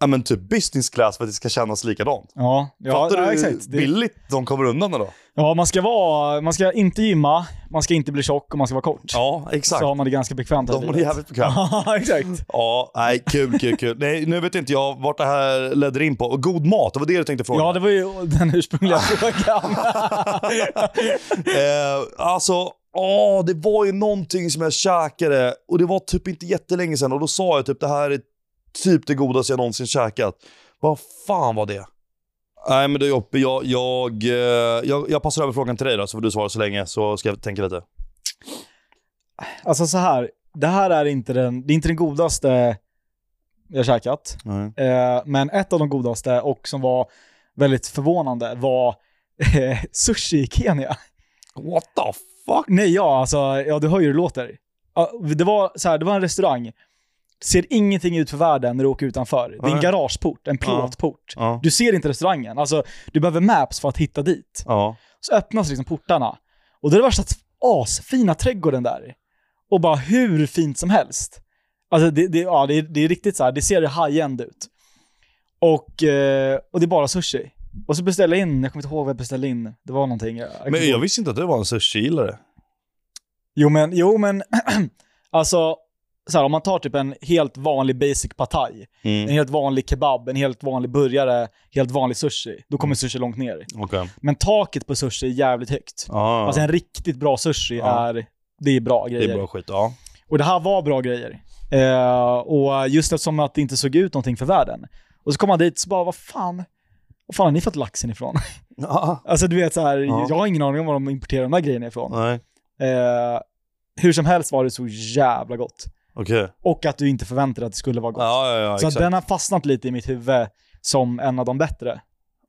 ja men typ business class för att det ska kännas likadant. Ja, ja, Fattar ja du hur billigt de kommer undan med då? ja, man ska vara, man ska inte gymma, man ska inte bli tjock och man ska vara kort. Ja, exakt. Så har man det ganska bekvämt. De har det jävligt bekvämt. [LAUGHS] Ja, exakt. Ja, nej, kul, kul, kul. Nej, nu vet inte jag vart det här ledde in på. God mat, det var det du tänkte fråga. Ja, det var ju den ursprungliga [LAUGHS] frågan. eh, alltså, åh, det var ju någonting som jag käkade och det var typ inte jättelänge sedan och då sa jag typ det här är typ det godaste jag någonsin käkat. Vad fan var det? Nej men du Joppe, jag, jag, eh, jag, jag passar över frågan till dig då så får du svara så länge så ska jag tänka lite. Alltså så här, det här är inte den, det är inte den godaste jag käkat. Eh, men ett av de godaste och som var väldigt förvånande var eh, sushi i Kenya. What the fuck? Nej, ja, alltså, ja du hör ju hur det låter. Det var, så här, det var en restaurang. Ser ingenting ut för världen när du åker utanför. Det är en garageport, en plåtport. Ja. Du ser inte restaurangen. Alltså, du behöver maps för att hitta dit. Ja. Så öppnas liksom portarna. Och det är värsta asfina trädgården där. Och bara hur fint som helst. Alltså det, det, ja, det, är, det är riktigt så här, det ser high-end ut. Och, eh, och det är bara sushi. Och så beställde jag in, jag kommer inte ihåg vad jag beställde in. Det var någonting. Jag, Men jag ihåg. visste inte att du var en sushi-gillare. Jo men, jo men, [CLEARS THROAT] alltså så här, om man tar typ en helt vanlig basic partaj, en Mm. helt vanlig kebab, en helt vanlig burgare, helt vanlig sushi, då kommer sushi långt ner. Okej. Men taket på sushi är jävligt högt. Ja, Alltså en riktigt bra sushi Ja. är, det är bra det grejer. är bra skit. Ja. Och det här var bra grejer. Eh, och just eftersom att det inte såg ut någonting för världen. Och så kom man dit och bara, vad fan, vad fan har ni fått laxen ifrån? [LAUGHS] Ja. alltså du vet så här, Ja. jag har ingen aning om var de importerar de här grejerna ifrån. Eh, hur som helst var det så jävla gott. Okej. Och att du inte förväntade att det skulle vara gott. Ja, ja, ja, så exakt. den har fastnat lite i mitt huvud som en av de bättre.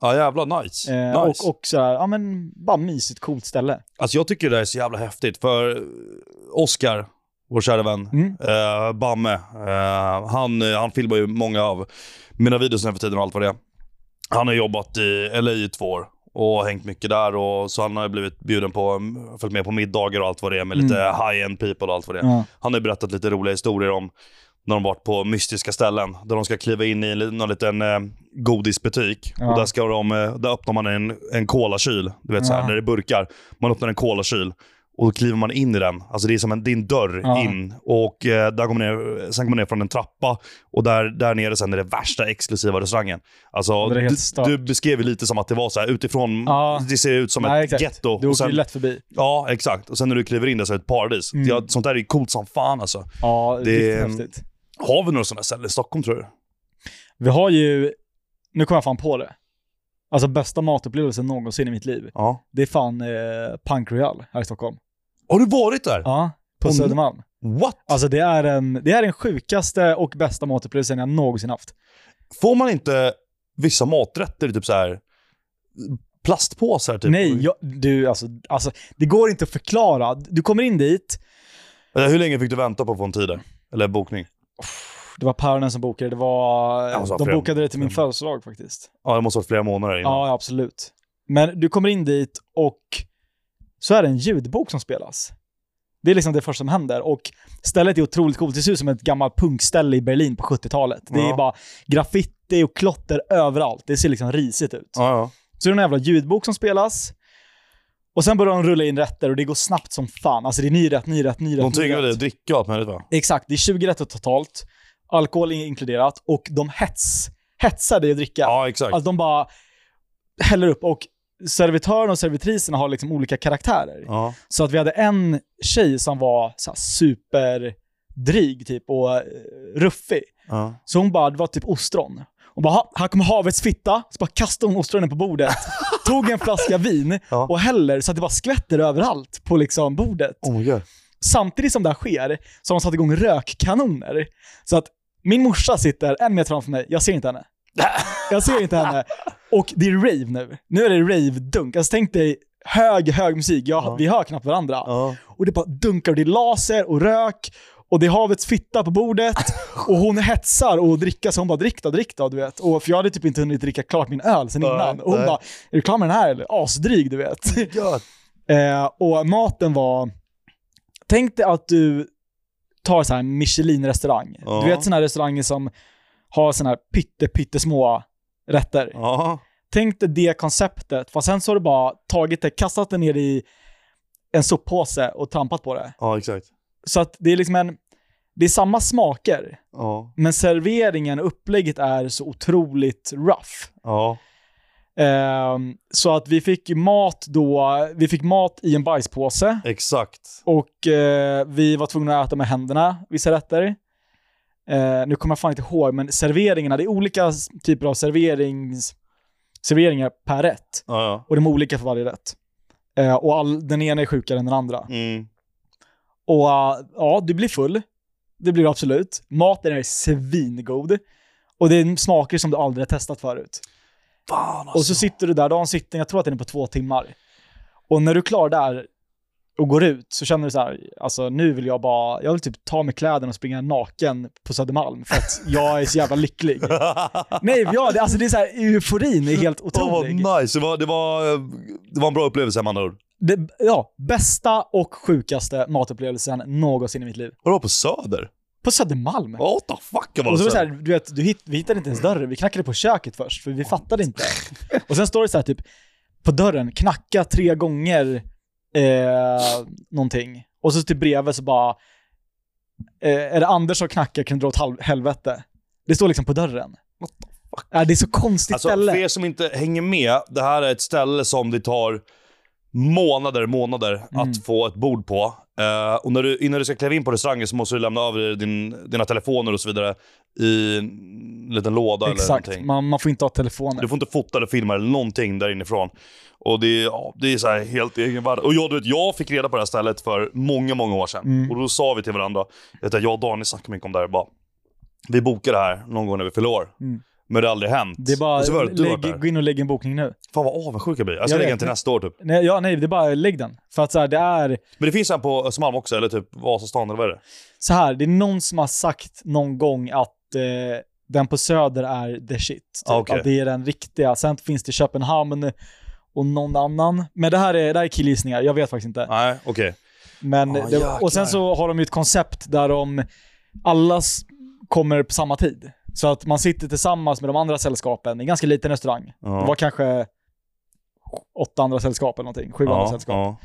Ja, jävlar nice. Eh, nice. Och, och så här, ja men, bara mysigt, coolt ställe. Alltså jag tycker det här är så jävla häftigt, för eh, Oscar, vår kära vän, Mm. eh, Bamme, eh, han, eh, han filmar ju många av mina videos nu för tiden och allt vad det är. Han har jobbat i LA i två år och hängt mycket där och så han har blivit bjuden på, mm, följt med på middagar och allt vad det är med lite high-end people och allt vad det är. Ja. Han har berättat lite roliga historier om när de varit på mystiska ställen. Där de ska kliva in i någon liten eh, godisbutik. Ja. Och där, ska de, eh, där öppnar man en, en kolakyl. Du vet så här, Ja. där det är burkar. Man öppnar en kolakyl. Och då kliver man in i den. Alltså det är som en, din dörr Ja. in. Och eh, där man ner, sen går man ner från en trappa. Och där, där nere sen är det värsta exklusiva restaurangen. Alltså, Det är du, du beskrev ju lite som att det var så här utifrån, Ja. det ser ut som Nej, ett getto. Du åker ju lätt förbi. Ja, exakt. Och sen när du kliver in där så är det ett paradis. Mm. Ja, sånt där är ju coolt som fan alltså. Ja, Det- riktigt häftigt. Har vi några sådana ställen i Stockholm tror du? Vi har ju, nu kommer jag fan på det. Alltså bästa matupplevelsen någonsin i mitt liv. Ja. Det är fan eh, Punk Royal här i Stockholm. Har du varit där? Ja, på Södermalm. What? Alltså det är, en, det är den sjukaste och bästa matupplevelsen jag någonsin haft. Får man inte vissa maträtter typ så här plastpåsar? Typ? Nej, jag, du alltså, alltså, det går inte att förklara. Du kommer in dit, Hur länge fick du vänta på att få en tid? Eller bokning? det var päronen som bokade, det var, Alltså, de bokade det till min födelsedag faktiskt. Ja, det måste ha varit flera månader innan. Ja, absolut. Men du kommer in dit och så är det en ljudbok som spelas. Det är liksom det första som händer och stället är otroligt coolt. Det ser ut som ett gammalt punkställe i Berlin på 70-talet. Det är Ja. bara graffiti och klotter överallt. Det ser liksom risigt ut. Ja, ja. Så det är en jävla ljudbok som spelas. Och sen börjar de rulla in rätter och det går snabbt som fan. Alltså det är ny rätt, ny rätt, ny rätt, De tvingar dig att dricka allt möjligt va? Exakt, det är 20 rätter totalt. Alkohol är inkluderat och de hets, hetsar dig att dricka. Ja, exakt. Alltså de bara häller upp och servitören och servitriserna har liksom olika karaktärer. Ja. Så att vi hade en tjej som var så superdryg typ och eh, ruffig. Ja. Så hon bara, det var typ ostron. Hon bara, "Ha, här kommer havets fitta. Så bara kastade hon ostronen på bordet. [LAUGHS] tog en flaska vin Ja. och häller så att det bara skvätter överallt på liksom bordet. Oh. Samtidigt som det här sker så har de satt igång rökkanoner. Så att min morsa sitter en meter framför mig, jag ser inte henne. [LAUGHS] Jag ser inte henne. Och det är rave nu. Nu är det rave-dunk. Alltså tänk dig hög, hög musik. Jag, Ja. Vi hör knappt varandra. Ja. Och det bara dunkar och det är laser och rök. Och det är havets fitta på bordet. och hon hetsar och dricker så hon bara drick då, drick då, du vet. Och för jag hade typ inte hunnit dricka klart min öl sen innan. Och hon bara, är du klar med den här eller? Asdryg, du vet. God. Eh, och maten var... Tänk dig att du tar så här Michelin-restaurang. Ja. Du vet sådana här restauranger som har sådana här pytte, pyttesmå rätter. Ja. Tänk dig det konceptet, fast sen så har du bara tagit det, kastat det ner i en soppåse och trampat på det. ja, exakt. Så att det är liksom en... Det är samma smaker, Ja. men serveringen och upplägget är så otroligt rough. Ja. Ehm, så att vi fick mat då, vi fick mat i en bajspåse. Exakt. Och eh, vi var tvungna att äta med händerna, vissa rätter. Eh, nu kommer jag fan inte ihåg, men serveringarna, det är olika typer av serverings, serveringar per rätt. Ja, ja. Och de är olika för varje rätt. Eh, och all, den ena är sjukare än den andra. Mm. Och eh, ja, du blir full. Det blir du absolut. Maten är svingod. Och det är smaker som du aldrig har testat förut. Fan alltså. Och så sitter du där, du har en sittning, jag tror att den är på två timmar. Och när du är klar där och går ut så känner du så här, alltså nu vill jag bara, jag vill typ ta med kläderna och springa naken på Södermalm för att jag är så jävla lycklig. [LAUGHS] Nej, ja, det, alltså det är så här, euforin är helt otrolig. vad nice. Det var, det, var, det var en bra upplevelse med andra ord. Det, ja, bästa och sjukaste matupplevelsen någonsin i mitt liv. Var du på Söder? På Södermalm. What the fuck var det Och så var det så här, du vet, du hitt, vi hittade inte ens dörren, vi knackade på köket först, för vi fattade inte. [LAUGHS] Och sen står det så här typ, på dörren, knacka tre gånger eh, någonting. Och så typ bredvid så bara, eh, är det Anders som knackar kan du dra åt helvete. Det står liksom på dörren. What the fuck? Ja, det är så konstigt Alltså, ställe. för er som inte hänger med, det här är ett ställe som det tar månader, månader Mm. att få ett bord på. Eh, och när du, innan du ska kliva in på restaurangen så måste du lämna över din, dina telefoner och så vidare i en liten låda eller Exakt, någonting. man, man får inte ha telefoner. Du får inte fota eller filma eller någonting där inifrån. Och det, är- ja, det är så här helt egen värld. Och jag, du vet, jag fick reda på det här stället för många, många år sedan. Mm. Och då sa vi till varandra, vet du, jag och Daniel snackade mycket om det här, bara, vi bokar det här någon gång när vi fyller år. Mm. Men det har aldrig hänt. Det är bara, så lägg, gå in och lägg en bokning nu. Fan vad avundsjuk jag blir. Jag ska Jag lägga vet, den till nästa år typ. Nej, ja, nej, det är bara lägg den. För att så här, det är Men det finns en på Östermalm också, eller typ Vasastan eller vad är det? så här, det är någon som har sagt någon gång att eh, den på Söder är the shit. Typ. Ah, okej. Att det är den riktiga. Sen finns det Köpenhamn och någon annan. Men det här är, det här är killgissningar, jag vet faktiskt inte. Nej, okej. Men Ah, det, och sen så har de ju ett koncept där de alla kommer på samma tid. Så att man sitter tillsammans med de andra sällskapen i en ganska liten restaurang. Ja. Det var kanske åtta andra sällskap eller någonting, sju andra Ja, sällskap. ja.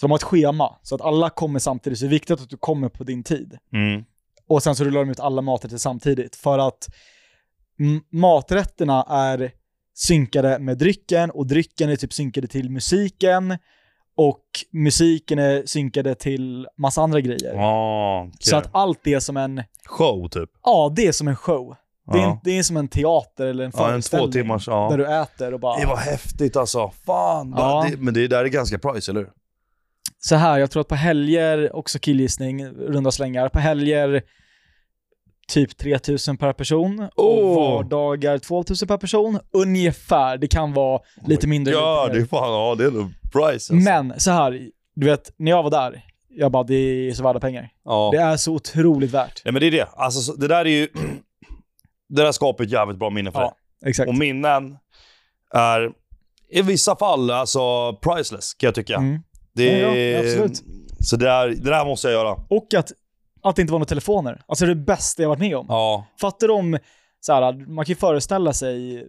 Så de har ett schema, så att alla kommer samtidigt. Så det är viktigt att du kommer på din tid. Mm. Och sen så rullar de ut alla maträtter samtidigt. För att maträtterna är synkade med drycken och drycken är typ synkade till musiken. Och musiken är synkade till massa andra grejer. Ja, okej. Så att allt det är som en, Show typ. ja det är som en show. Det är, Ja. det är som en teater eller en Ja, en föreställning. två timmars, ja. Där du äter och bara... Det var häftigt alltså. Fan. Ja. Det, men det där är ganska price, eller hur? Så här, jag tror att på helger, också killgissning, runda slängar, på helger typ 3000 per person och Oh. vardagar 2000 per person. Ungefär, det kan vara lite mindre. Ja, det är fan, ja det är nog price alltså. Men så här, du vet, när jag var där, jag bara det är så värda pengar. ja. Det är så otroligt värt. ja, men det är det. Alltså, så- det där är ju... [CLEARS THROAT] det där skapar ett jävligt bra minne för Ja, dig. exakt. Och minnen är i vissa fall alltså priceless, kan jag tycka. Mm. Det Ja, är, ja, absolut. Så det, där, det där måste jag göra. Och att, att det inte var några telefoner. Alltså det är det bästa jag varit med om. Ja. Fattar du om, så här, man kan ju föreställa sig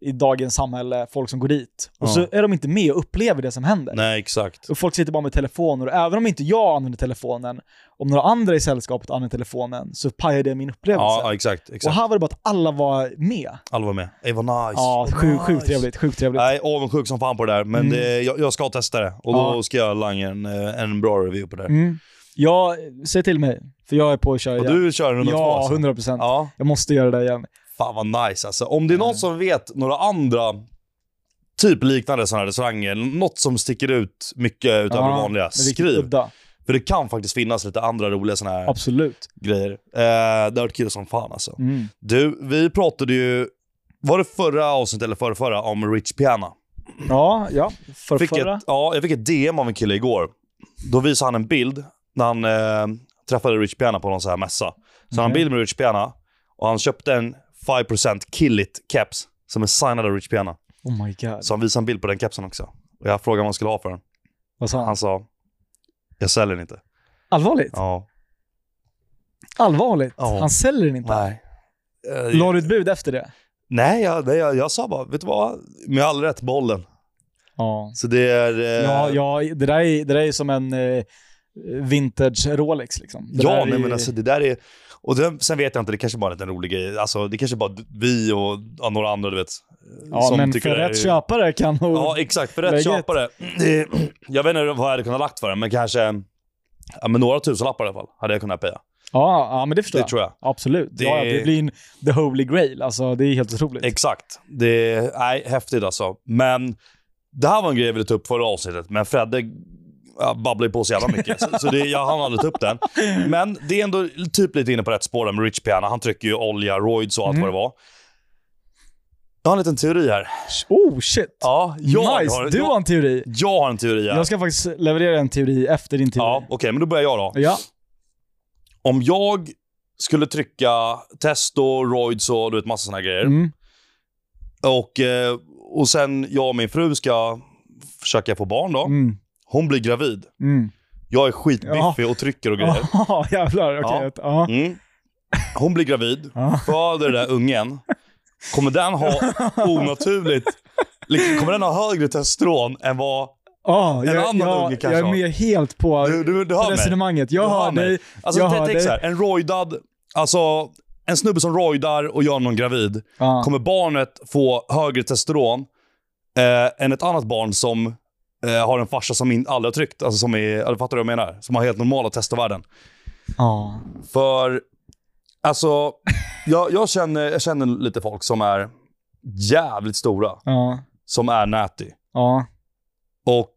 i dagens samhälle, folk som går dit. Och Ja. så är de inte med och upplever det som händer. Nej, exakt. Och folk sitter bara med telefoner. Och även om inte jag använder telefonen, om några andra i sällskapet använder telefonen, så pajar det min upplevelse. Ja, ja, exakt. och exakt. här var det bara att alla var med. Alla var med. Det var nice. Ja, sjukt, nice. trevligt. Sjukt trevligt. Nej, avundsjuk som fan på det där. Men Mm. det, jag, jag ska testa det. Och då Ja. ska jag langa en, eh, en bra review på det. Mm. Ja, säg till mig. För jag är på att köra Och igen. du kör nummer två Ja, alltså? 100 procent. Ja. Jag måste göra det igen. Fan vad nice alltså. Om det är någon som vet några andra typ liknande sådana här restauranger, något som sticker ut mycket utöver det vanliga, men skriv. Udda. För det kan faktiskt finnas lite andra roliga sådana här Absolut. grejer. Eh, det har varit kul som fan alltså. Mm. Du, vi pratade ju, var det förra avsnittet eller förra, förra om Rich Piana? Ja, ja. För Fick förra. ett, ja, jag fick ett DM av en kille igår. Då visade han en bild när han eh, träffade Rich Piana på någon sån här mässa. Så han en Okej. bild med Rich Piana och han köpte en 5% Kill It caps som är signad av Rich Piana. Oh my god. Så han visade en bild på den kepsen också. Och jag frågade vad han skulle ha för den. Vad sa han? Han sa, jag säljer den inte. Allvarligt? Ja. Allvarligt? Ja. Han säljer den inte? Nej. Eh, La du ett bud efter det? Nej, jag, nej jag, jag sa bara, vet du vad? Med all rätt, behåll den. Ja. Så det är... eh, Ja, ja det, där är, det där är som en eh, vintage Rolex liksom. Det ja, är nej ju- men alltså det där är... Och det, sen vet jag inte, det kanske bara är en rolig grej. Alltså det kanske bara vi och ja, några andra, du vet. Ja, som men tycker för det är- rätt köpare kan nog... Ja, exakt. För rätt köpare. [CLEARS THROAT] Jag vet inte vad jag hade kunnat lagt för den, men kanske ja, men några tusenlappar i alla fall hade jag kunnat paya. ja, ja, men det förstår Det jag. tror jag. Absolut. Det- Ja, det blir en the holy grail. Alltså, det är helt otroligt. Exakt. Det är nej, häftigt alltså. Men det här var en grej jag ville ta upp förra avsnittet, men Fredde ja, babblar på så jävla mycket. så så det, jag hann aldrig ta upp den. Men det är ändå typ lite inne på rätt spår där med Rich Piana. Han trycker ju olja, roids och allt Mm. vad det var. Jag har en liten teori här. Oh shit! Ja, jag nice! har, du jag, har en teori. jag har en teori här. Jag ska faktiskt leverera en teori efter din teori. Ja, okej, men då börjar jag då. Ja. Om jag skulle trycka testo, roids och du vet massa såna här grejer. Mm. Och, eh, och sen jag och min fru ska försöka få barn då. Mm. Hon blir gravid. Mm. Jag är skitbiffig och trycker och grejer. [LAUGHS] Ja, jävlar. Okej. Ja. Mm. Hon blir gravid, [LAUGHS] föder den där ungen. Kommer den ha [LAUGHS] onaturligt, liksom, kommer den ha högre testosteron än vad Ja, En jag, annan jag, unge kanske jag är har. med helt på Du, du, du hör resonemanget. Jag Du hör mig. dig. Alltså, jag hör dig. så här, en rojdad, alltså en snubbe som rojdar och gör någon gravid. Ja. Kommer barnet få högre testosteron eh, än ett annat barn som eh, har en farsa som in, aldrig har tryckt? Alltså som är, fattar du vad jag menar? Som har helt normala testovärden. Ja. För, alltså, jag, jag, känner, jag känner lite folk som är jävligt stora, Ja. som är natty. Ja. Och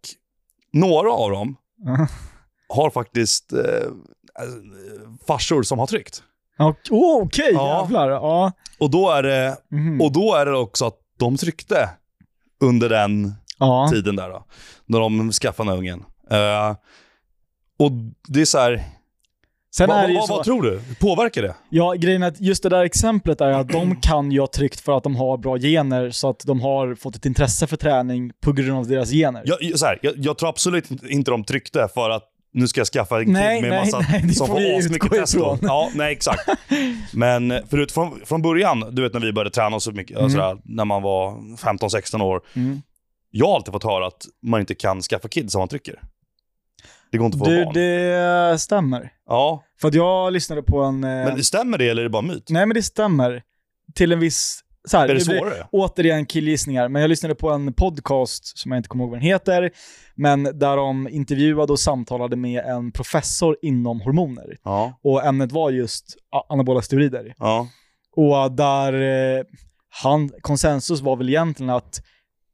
några av dem Ja. har faktiskt eh, eh, farsor som har tryckt. Och- oh, Okej, Ja. jävlar. Ja. Och då, är det, Mhm. och då är det också att de tryckte under den ja. tiden där då. När de skaffade den här ungen. Eh, och det är så här, Sen det ju vad, så, vad tror du? Påverkar det? ja, grejen är att just det där exemplet är att de [CLEARS THROAT] kan ju ha tryckt för att de har bra gener, så att de har fått ett intresse för träning på grund av deras gener. Jag, så här, jag, jag tror absolut inte de tryckte för att nu ska jag skaffa en kid Nej, med nej, massa nej, det som får asmycket testo. Ja, nej exakt. [LAUGHS] Men eh, förut från, från början, du vet när vi började träna så mycket, Mm. sådär, när man var 15-16 år. Mm. Jag har alltid fått höra att man inte kan skaffa kids om man trycker. Det går inte att få Du, barn. det stämmer. Ja, För att jag lyssnade på en... eh, men stämmer det eller är det bara myt? Nej, men det stämmer. Till en viss... Så här, är det blir- svårare? återigen killgissningar, men jag lyssnade på en podcast som jag inte kommer ihåg vad den heter, men där de intervjuade och samtalade med en professor inom hormoner. Ja, Och ämnet var just anabola steroider. ja. Och där eh, han, konsensus var väl egentligen att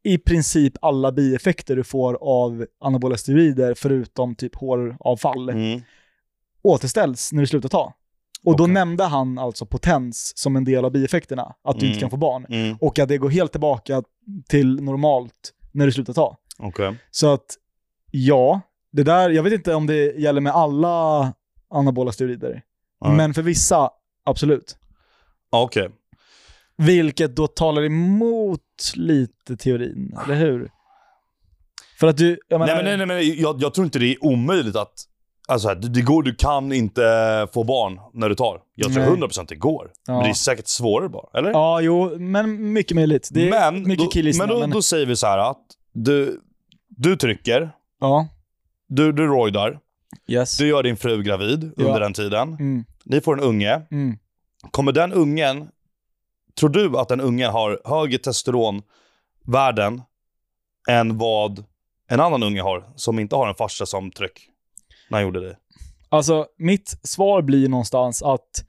i princip alla bieffekter du får av anabola steroider, förutom typ håravfall, Mm. återställs när du slutar ta. Och då nämnde han alltså potens som en del av bieffekterna, att du Mm. inte kan få barn. Mm. Och att det går helt tillbaka till normalt när du slutar ta. Okej. Så att, ja, det där, jag vet inte om det gäller med alla anabola steroider. Nej. Men för vissa, absolut. Okej. Vilket då talar emot lite teorin, eller hur? För att du, jag menar, Nej, men, nej, nej, men jag, jag tror inte det är omöjligt att... Alltså, det, det går, du kan inte få barn när du tar. Jag tror Nej. 100% det går. Ja. Men det är säkert svårare bara, eller? Ja, jo, men mycket möjligt. Det är men mycket killgissningar. men då, Men då säger vi så här att du, du trycker, ja, du, du rojdar, yes. du gör din fru gravid Ja. under den tiden. Mm, Ni får en unge. mm. Kommer den ungen, tror du att den ungen har högre testosteronvärden än vad en annan unge har som inte har en farsa som tryck när han gjorde det? Alltså, mitt svar blir någonstans att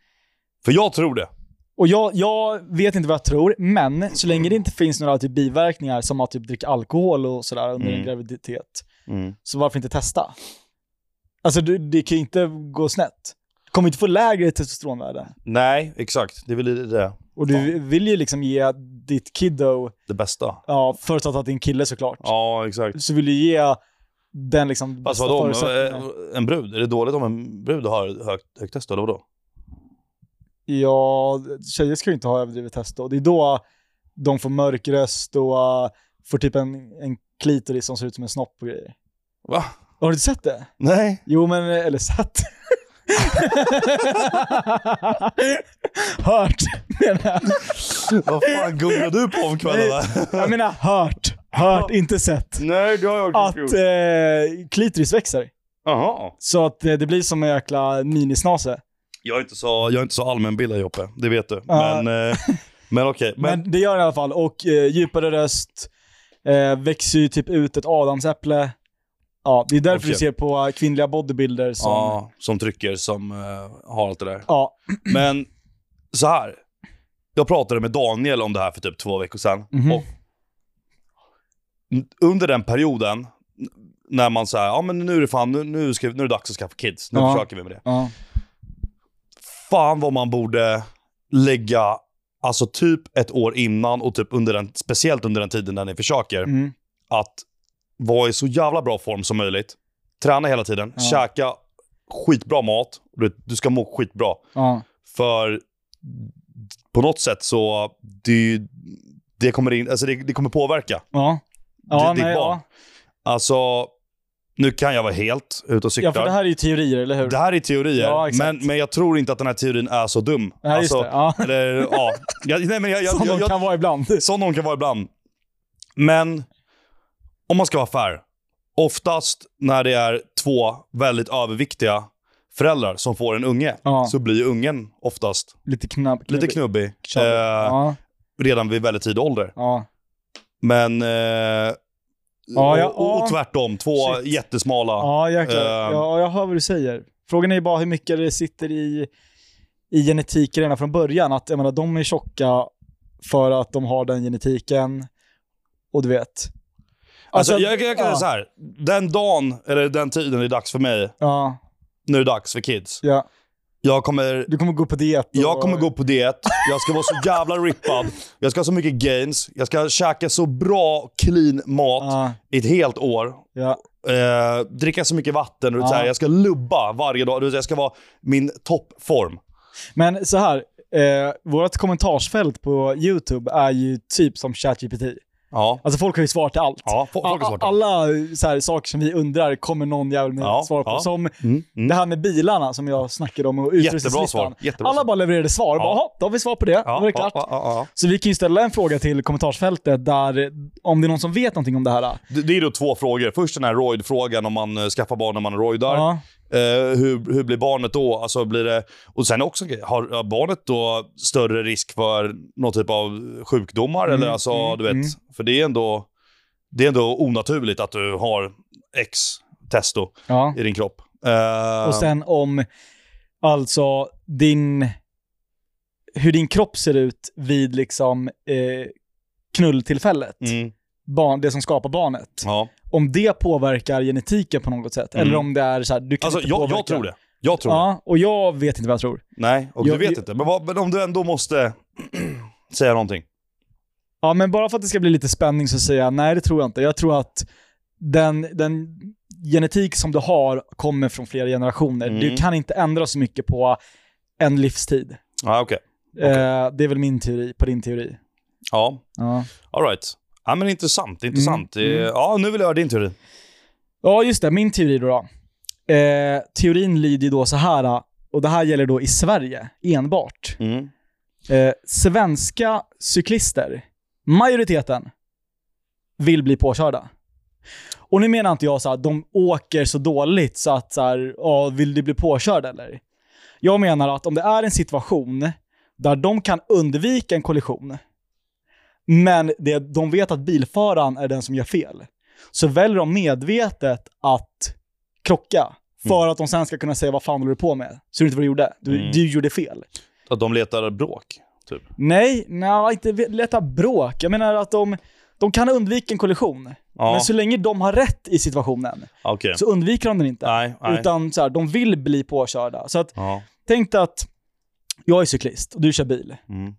För jag tror det. Och jag, jag vet inte vad jag tror, men så länge det inte finns några typ biverkningar som att typ dricka alkohol och sådär under Mm. en graviditet, Mm. så varför inte testa? Alltså du, det kan ju inte gå snett. Kommer inte få lägre testosteronvärden. Nej, exakt. Det är väl det, Och du vill ju liksom ge ditt kiddo, det bästa. ja, förutsatt att det är en kille såklart, Ja, exakt. så vill du ge den liksom Fast vadå, eh, en brud? Är det dåligt om en brud har högt, högt testo, eller vadå? Ja, tjejer ska ju inte ha överdrivet testo. Det är då de får mörk röst och uh, får typ en, en klitoris som ser ut som en snopp och grejer. Va? Har du sett det? Nej. Jo, men, eller sett. [LAUGHS] [LAUGHS] hört, menar jag. Vad fan googlar du på om kvällarna? Jag menar hört. Hört, inte sett. Nej, det har jag Att eh, klitoris växer. Jaha. Så att eh, det blir som en jäkla minisnase. Jag är inte så, jag är inte så allmänbildad Joppe, det vet du. Ja. Men, eh, men okej. [LAUGHS] Men, Men, det gör den i alla fall. Och eh, djupare röst, eh, växer ju typ ut ett adamsäpple. Ja, det är därför du ser på kvinnliga bodybuilders som... Ja. som trycker, som eh, har allt det där. ja. [CLEARS THROAT] Men så här. Jag pratade med Daniel om det här för typ två veckor sedan. Mhm. Och n- under den perioden, när man säger ja men nu är det fan, nu, nu, ska, nu är det dags att skaffa kids. Nu Ja. försöker vi med det. ja. Fan vad man borde lägga, alltså typ ett år innan och typ under den, speciellt under den tiden när ni försöker, Mm. att vara i så jävla bra form som möjligt. Träna hela tiden, Ja. käka skitbra mat. Du, du ska må skitbra. ja. För på något sätt så, det, det, kommer, in, alltså det, det kommer påverka. Ja. Ja, ditt nej, barn. ja. Alltså, nu kan jag vara helt ute och cykla. ja, för det här är ju teorier, eller hur? Det här är teorier, Ja, men, men jag tror inte att den här teorin är så dum. Ja, just alltså, det. Ja. Eller, ja. [LAUGHS] Jag, nej, men jag, jag, Som jag, de kan vara ibland. Sån någon kan vara ibland. Men om man ska vara fair. oftast när det är två väldigt överviktiga föräldrar som får en unge, Ja. så blir ungen oftast Lite knapp. lite knubbig Knubbig. eh, Ja, redan vid väldigt tidig ålder. ja. Men... Eh, och, och, ja. och tvärtom, två Shit. jättesmala. Ja, jäklar. Ehm. ja, jag hör vad du säger. Frågan är bara hur mycket det sitter i, i genetik redan från början. Att jag menar, de är tjocka för att de har den genetiken. Och du vet. Alltså, jag, jag kan säga så här. den dagen, eller den tiden det är dags för mig, Ja, nu är det dags för kids. ja. Jag kommer, Du kommer gå på diet. och- jag kommer gå på diet, jag ska vara så jävla rippad, jag ska ha så mycket gains, jag ska käka så bra clean mat Ja, i ett helt år. ja. Eh, dricka så mycket vatten, och Ja. så här, jag ska lubba varje dag. Du vet, Jag ska vara min toppform. Men så här, eh, vårt kommentarsfält på YouTube är ju typ som ChatGPT. Ja, Alltså folk har ju svar till allt. ja folk A- smarta. Alla så här, saker som vi undrar kommer någon jävel med Ja, svar på. ja. Som Mm, mm. det här med bilarna som jag snackade om och utrustningslistan. svar. Alla svar. bara levererade svar. Ja. Bara, "Jaha, då har vi svar på det. Ja, då var det klart. Så vi kan ju ställa en fråga till kommentarsfältet där, om det är någon som vet någonting om det här. Det, det är då två frågor. Först den här roid-frågan om man eh, skaffar barn när man roidar. Eh, hur, hur blir barnet då? Alltså blir det, och sen också, har, har barnet då större risk för någon typ av sjukdomar? Mm, eller alltså, mm, du vet, mm. för det är, ändå, det är ändå onaturligt att du har X testo ja. i din kropp. Eh, Och sen om, alltså, din, hur din kropp ser ut vid liksom eh, knulltillfället. mm, Barn, det som skapar barnet. ja. Om det påverkar genetiken på något sätt. Mm. Eller om det är så här, du kan Alltså, inte jag, påverka jag tror det. Jag tror det. Ja, och jag vet inte vad jag tror. Nej, och Jag- du vet jag- inte. Men, vad, men om du ändå måste [CLEARS THROAT] säga någonting. Ja, men bara för att det ska bli lite spänning så säger jag nej, det tror jag inte. Jag tror att den, den genetik som du har kommer från flera generationer. Mm. Du kan inte ändra så mycket på en livstid. Ja, okej. Eh, det är väl min teori på din teori. Ja, Ja. all right. Ja, men intressant. intressant. Mm, Eh, mm. Ja, nu vill jag höra din teori. ja, just det. Min teori då. då. Eh, teorin lyder då så här, och det här gäller då i Sverige enbart. Mm. Eh, svenska cyklister, majoriteten, vill bli påkörda. Och nu menar inte jag så att de åker så dåligt så att så här, ja, vill du bli påkörd eller? Jag menar att om det är en situation där de kan undvika en kollision, men det, de vet att bilföraren är den som gör fel, så väljer de medvetet att krocka för att de sen ska kunna säga vad fan håller du på med? Så du inte vad du gjorde? Du, Mm. du gjorde fel. Att de letar bråk, typ. Nej, nej, inte leta bråk. Jag menar att de, de kan undvika en kollision. Ja, Men så länge de har rätt i situationen okej. så undviker de den inte. Nej, nej. Utan så här, de vill bli påkörda. Så att, Ja. tänk dig att jag är cyklist och du kör bil. Mm.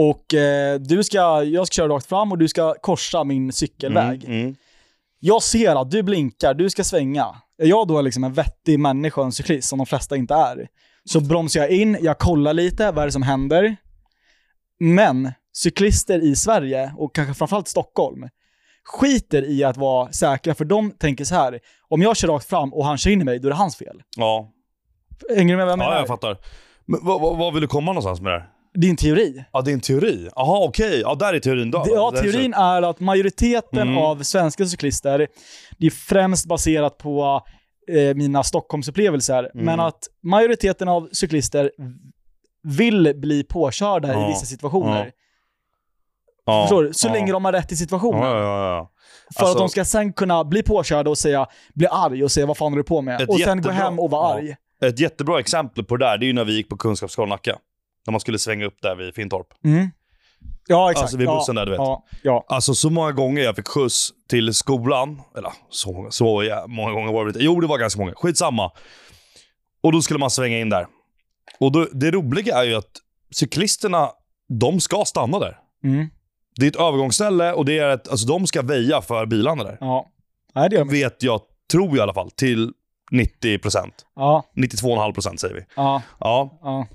Och eh, du ska, jag ska köra rakt fram och du ska korsa min cykelväg. Mm. Mm. Jag ser att du blinkar, du ska svänga. Är jag då liksom en vettig människa och en cyklist, som de flesta inte är, så bromsar jag in, jag kollar lite, vad är det som händer? Men cyklister i Sverige, och kanske framförallt Stockholm, skiter i att vara säkra, för de tänker så här: om jag kör rakt fram och han kör in i mig, då är det hans fel. Ja. Hänger du med vad jag menar? ja, jag fattar. Men vad, vad, vad vill du komma någonstans med det här? Din teori. Ja, det är en teori. Jaha, okej. Ja, där är teorin då. Ja, är teorin är att majoriteten Mm. av svenska cyklister, det är främst baserat på eh, mina Stockholmsupplevelser, Mm. men att majoriteten av cyklister vill bli påkörda Ja. i vissa situationer. Ja. Förstår du? Så ja. länge de har rätt i situationen. Ja, ja, ja. För Alltså- att de ska sen kunna bli påkörda och säga, bli arg och säga vad fan håller du på med? Och sen gå hem och vara arg. Ett jättebra exempel på det där, det är ju när vi gick på Kunskapsskolan Nacka. När man skulle svänga upp där vid Fintorp. Mm. Ja, exakt. Alltså vid bussen ja, där, du vet. Ja, ja. Alltså så många gånger jag fick skjuts till skolan. Eller så, många- så ja, många gånger var det inte. Jo, det var ganska många. Skitsamma. Och då skulle man svänga in där. Och då, det roliga är ju att cyklisterna, de ska stanna där. Mm. Det är ett övergångsställe och det är ett, alltså de ska väja för bilarna där. ja. Nej, det gör. Vet jag, tror jag i alla fall, till 90%. Ja, 92,5% säger vi. ja, Ja, ja.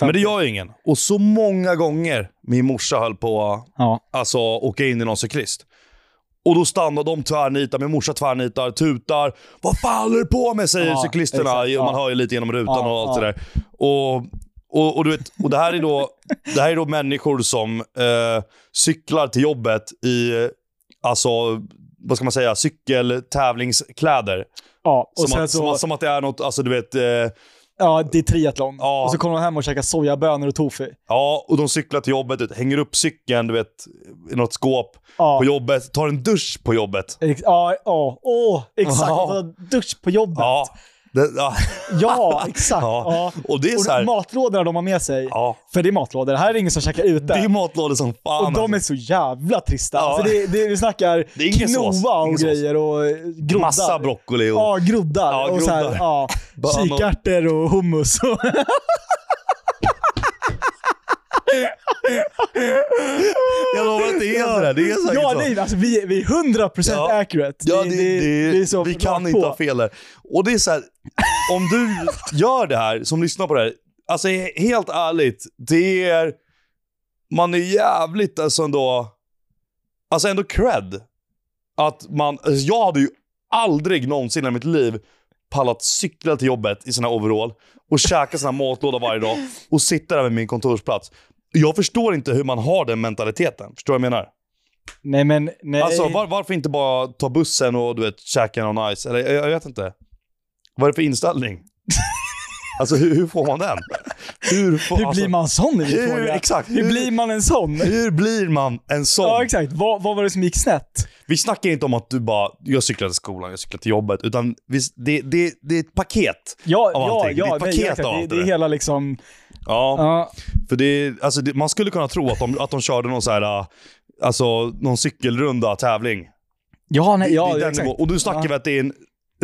Men det gör ju ingen. Och så många gånger min morsa höll på att Ja. alltså, åka in i någon cyklist. Och då stannar de tvärnitar, min morsa tvärnitar, tutar. Vad fan håller du på med? Säger Ja, cyklisterna. exakt, ja. Man hör ju lite genom rutan Ja, och allt det där. Och, och, och, du vet, och det, här är då, det här är då människor som eh, cyklar till jobbet i, alltså, vad ska man säga, cykeltävlingskläder. Ja, och Som, att, så, som, som att det är något, alltså du vet, eh, ja, det är triathlon. Ja. Och så kommer de hem och käkar sojabönor och tofu. ja, och de cyklar till jobbet, du vet, hänger upp cykeln, du vet, i något skåp Ja, på jobbet, tar en dusch på jobbet. ex- ja, ja, åh, exakt. Ja. Dusch på jobbet. Ja, det, ja. Ja, [LAUGHS] exakt. Ja. Och det är så här, matlådorna de har med sig, ja, för det är matlådor, här är det ingen som käkar ute. det är matlådor som fan. och de är alltså. så jävla trista. Ja. Alltså det, det, vi snackar Det är quinoa och grejer och eh, groddar. Massa broccoli och... Ja, groddar. Ja, och så här, groddar. ja, kikärtor och hummus. Och [LAUGHS] [LAUGHS] Jag lovar att det är sådär, det är säkert ja, så. nej, alltså, vi, vi är 100% Ja. accurate. Ja, det, det, det är så vi kan inte på. ha fel där. Och det är så här, om du gör det här, som lyssnar på det här, alltså helt ärligt, det är, man är jävligt alltså ändå, alltså ändå cred. Att man, alltså jag hade ju aldrig någonsin i mitt liv pallat cykla till jobbet i sina overall och käka sina matlåda varje dag och sitta där vid min kontorsplats. Jag förstår inte hur man har den mentaliteten. Förstår du vad jag menar? Nej, men nej. Alltså var, varför inte bara ta bussen och du vet, käka någon nice? Eller jag, jag vet inte. Vad är det för inställning? [LAUGHS] alltså hur, hur får man den? Hur, får, hur alltså, blir man sån är hur- fråga. exakt, hur hur- blir man en sån? Hur blir man en sån? Ja, exakt. Vad, vad var det som gick snett? Vi snackar inte om att du bara, jag cyklar till skolan, jag cyklar till jobbet, utan vi, det, det, det är ett paket. Ja, Av ja, allting. Det är ja. ett nej, paket exakt. av det, allt det det är hela liksom... Ja, Ja, för det, alltså det, man skulle kunna tro att de, att de körde någon så här, äh, alltså någon cykelrunda, tävling. ja, nej, ja det den exakt. nivån. Och nu snackar Ja. vi att det är en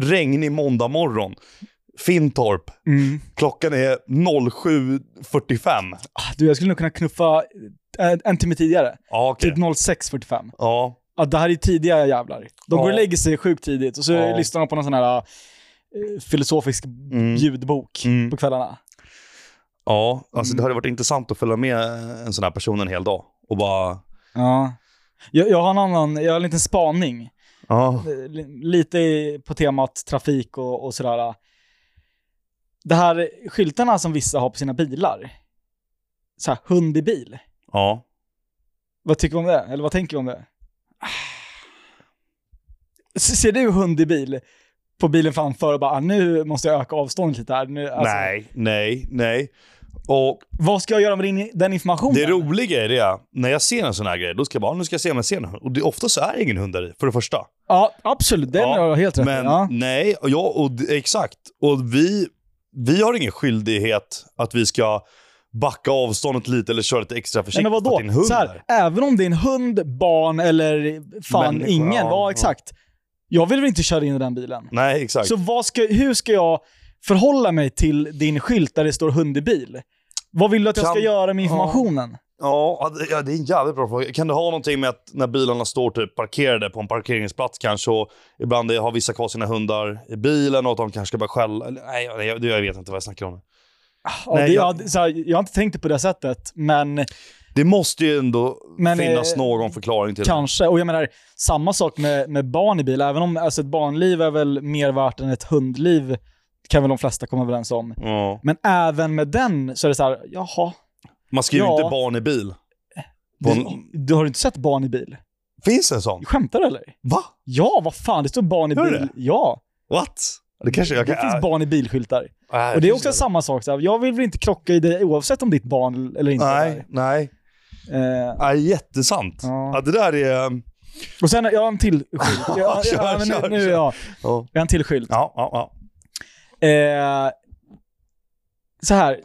regnig måndag morgon. Fintorp. Mm. Klockan är 07.45. Ah, Du, jag skulle nog kunna knuffa en, en timme tidigare. Ja, okej. Typ 06.45. Ja. Ja, det här är tidiga jävlar. De Ja. går och lägger sig sjukt tidigt och så Ja. lyssnar de på någon sån här eh, filosofisk Mm. ljudbok Mm. på kvällarna. Ja, alltså Mm. det hade varit intressant att följa med en sån här person en hel dag. Och bara... Ja. Jag, jag har en annan, jag har en liten spaning. Eh, li- Lite på temat trafik och, och sådär. Det här skyltarna som vissa har på sina bilar. Så här, hund i bil. Ja. Vad tycker du om det? Eller vad tänker du om det? Ser du hund i bil på bilen framför och bara ah, nu måste jag öka avståndet lite här. Nu, alltså, Nej, nej, nej. Och Vad ska jag göra med den informationen? det roliga är det, när jag ser en sån här grej, då ska jag bara, nu ska jag se om jag ser en hund. Och det, ofta så är det ingen hund där i, för det första. Ja, absolut. Den Ja, har helt rätt. Men ja. nej, och jag, och, exakt. Och vi, vi har ingen skyldighet att vi ska backa avståndet lite eller köra lite extra försiktigt för att det är en hund Så här, även om det är en hund, barn eller fan Människa, ingen, ja, ja, exakt. Jag vill väl inte köra in i den bilen. Nej, exakt. Så vad ska, hur ska jag förhålla mig till din skylt där det står hund i bil? Vad vill du att jag Kan- ska göra med informationen? Ja, det- det är en jävligt bra fråga. Kan det ha någonting med att när bilarna står typ parkerade på en parkeringsplats kanske och ibland har vissa kvar sina hundar i bilen och att de kanske ska börja skälla? Eller, nej, jag, vet inte vad jag snackar om. Ja, Nej, det, jag- jag, här, jag har inte tänkt det på det sättet, men Det måste ju ändå Men, finnas eh, någon förklaring till kanske. Och jag menar, samma sak med, med barn i bil. Även om alltså, ett barnliv är väl mer värt än ett hundliv, kan väl de flesta komma överens om. det. Ja. Men även med den så är det så här, jaha, Man skriver Ja. inte barn i bil. Du, en- du har inte sett barn i bil? Finns det en sån? Skämtar du eller? Va? Ja, vad fan, det står barn i Gör bil. det? Ja, What? Det kanske jag det kan... finns barn i bilskyltar. Nej, Och det är också samma sak, så jag vill väl inte krocka i dig oavsett om ditt barn eller inte Nej, nej. där. Eh, Nej, jättesant. Ja. Ja. det där är... och sen, jag har en till skylt. [LAUGHS] Jag, Kör, ja, men nu, kör, nu, kör. ja, Ja, jag har en till skylt. ja, ja. ja. Eh, så här,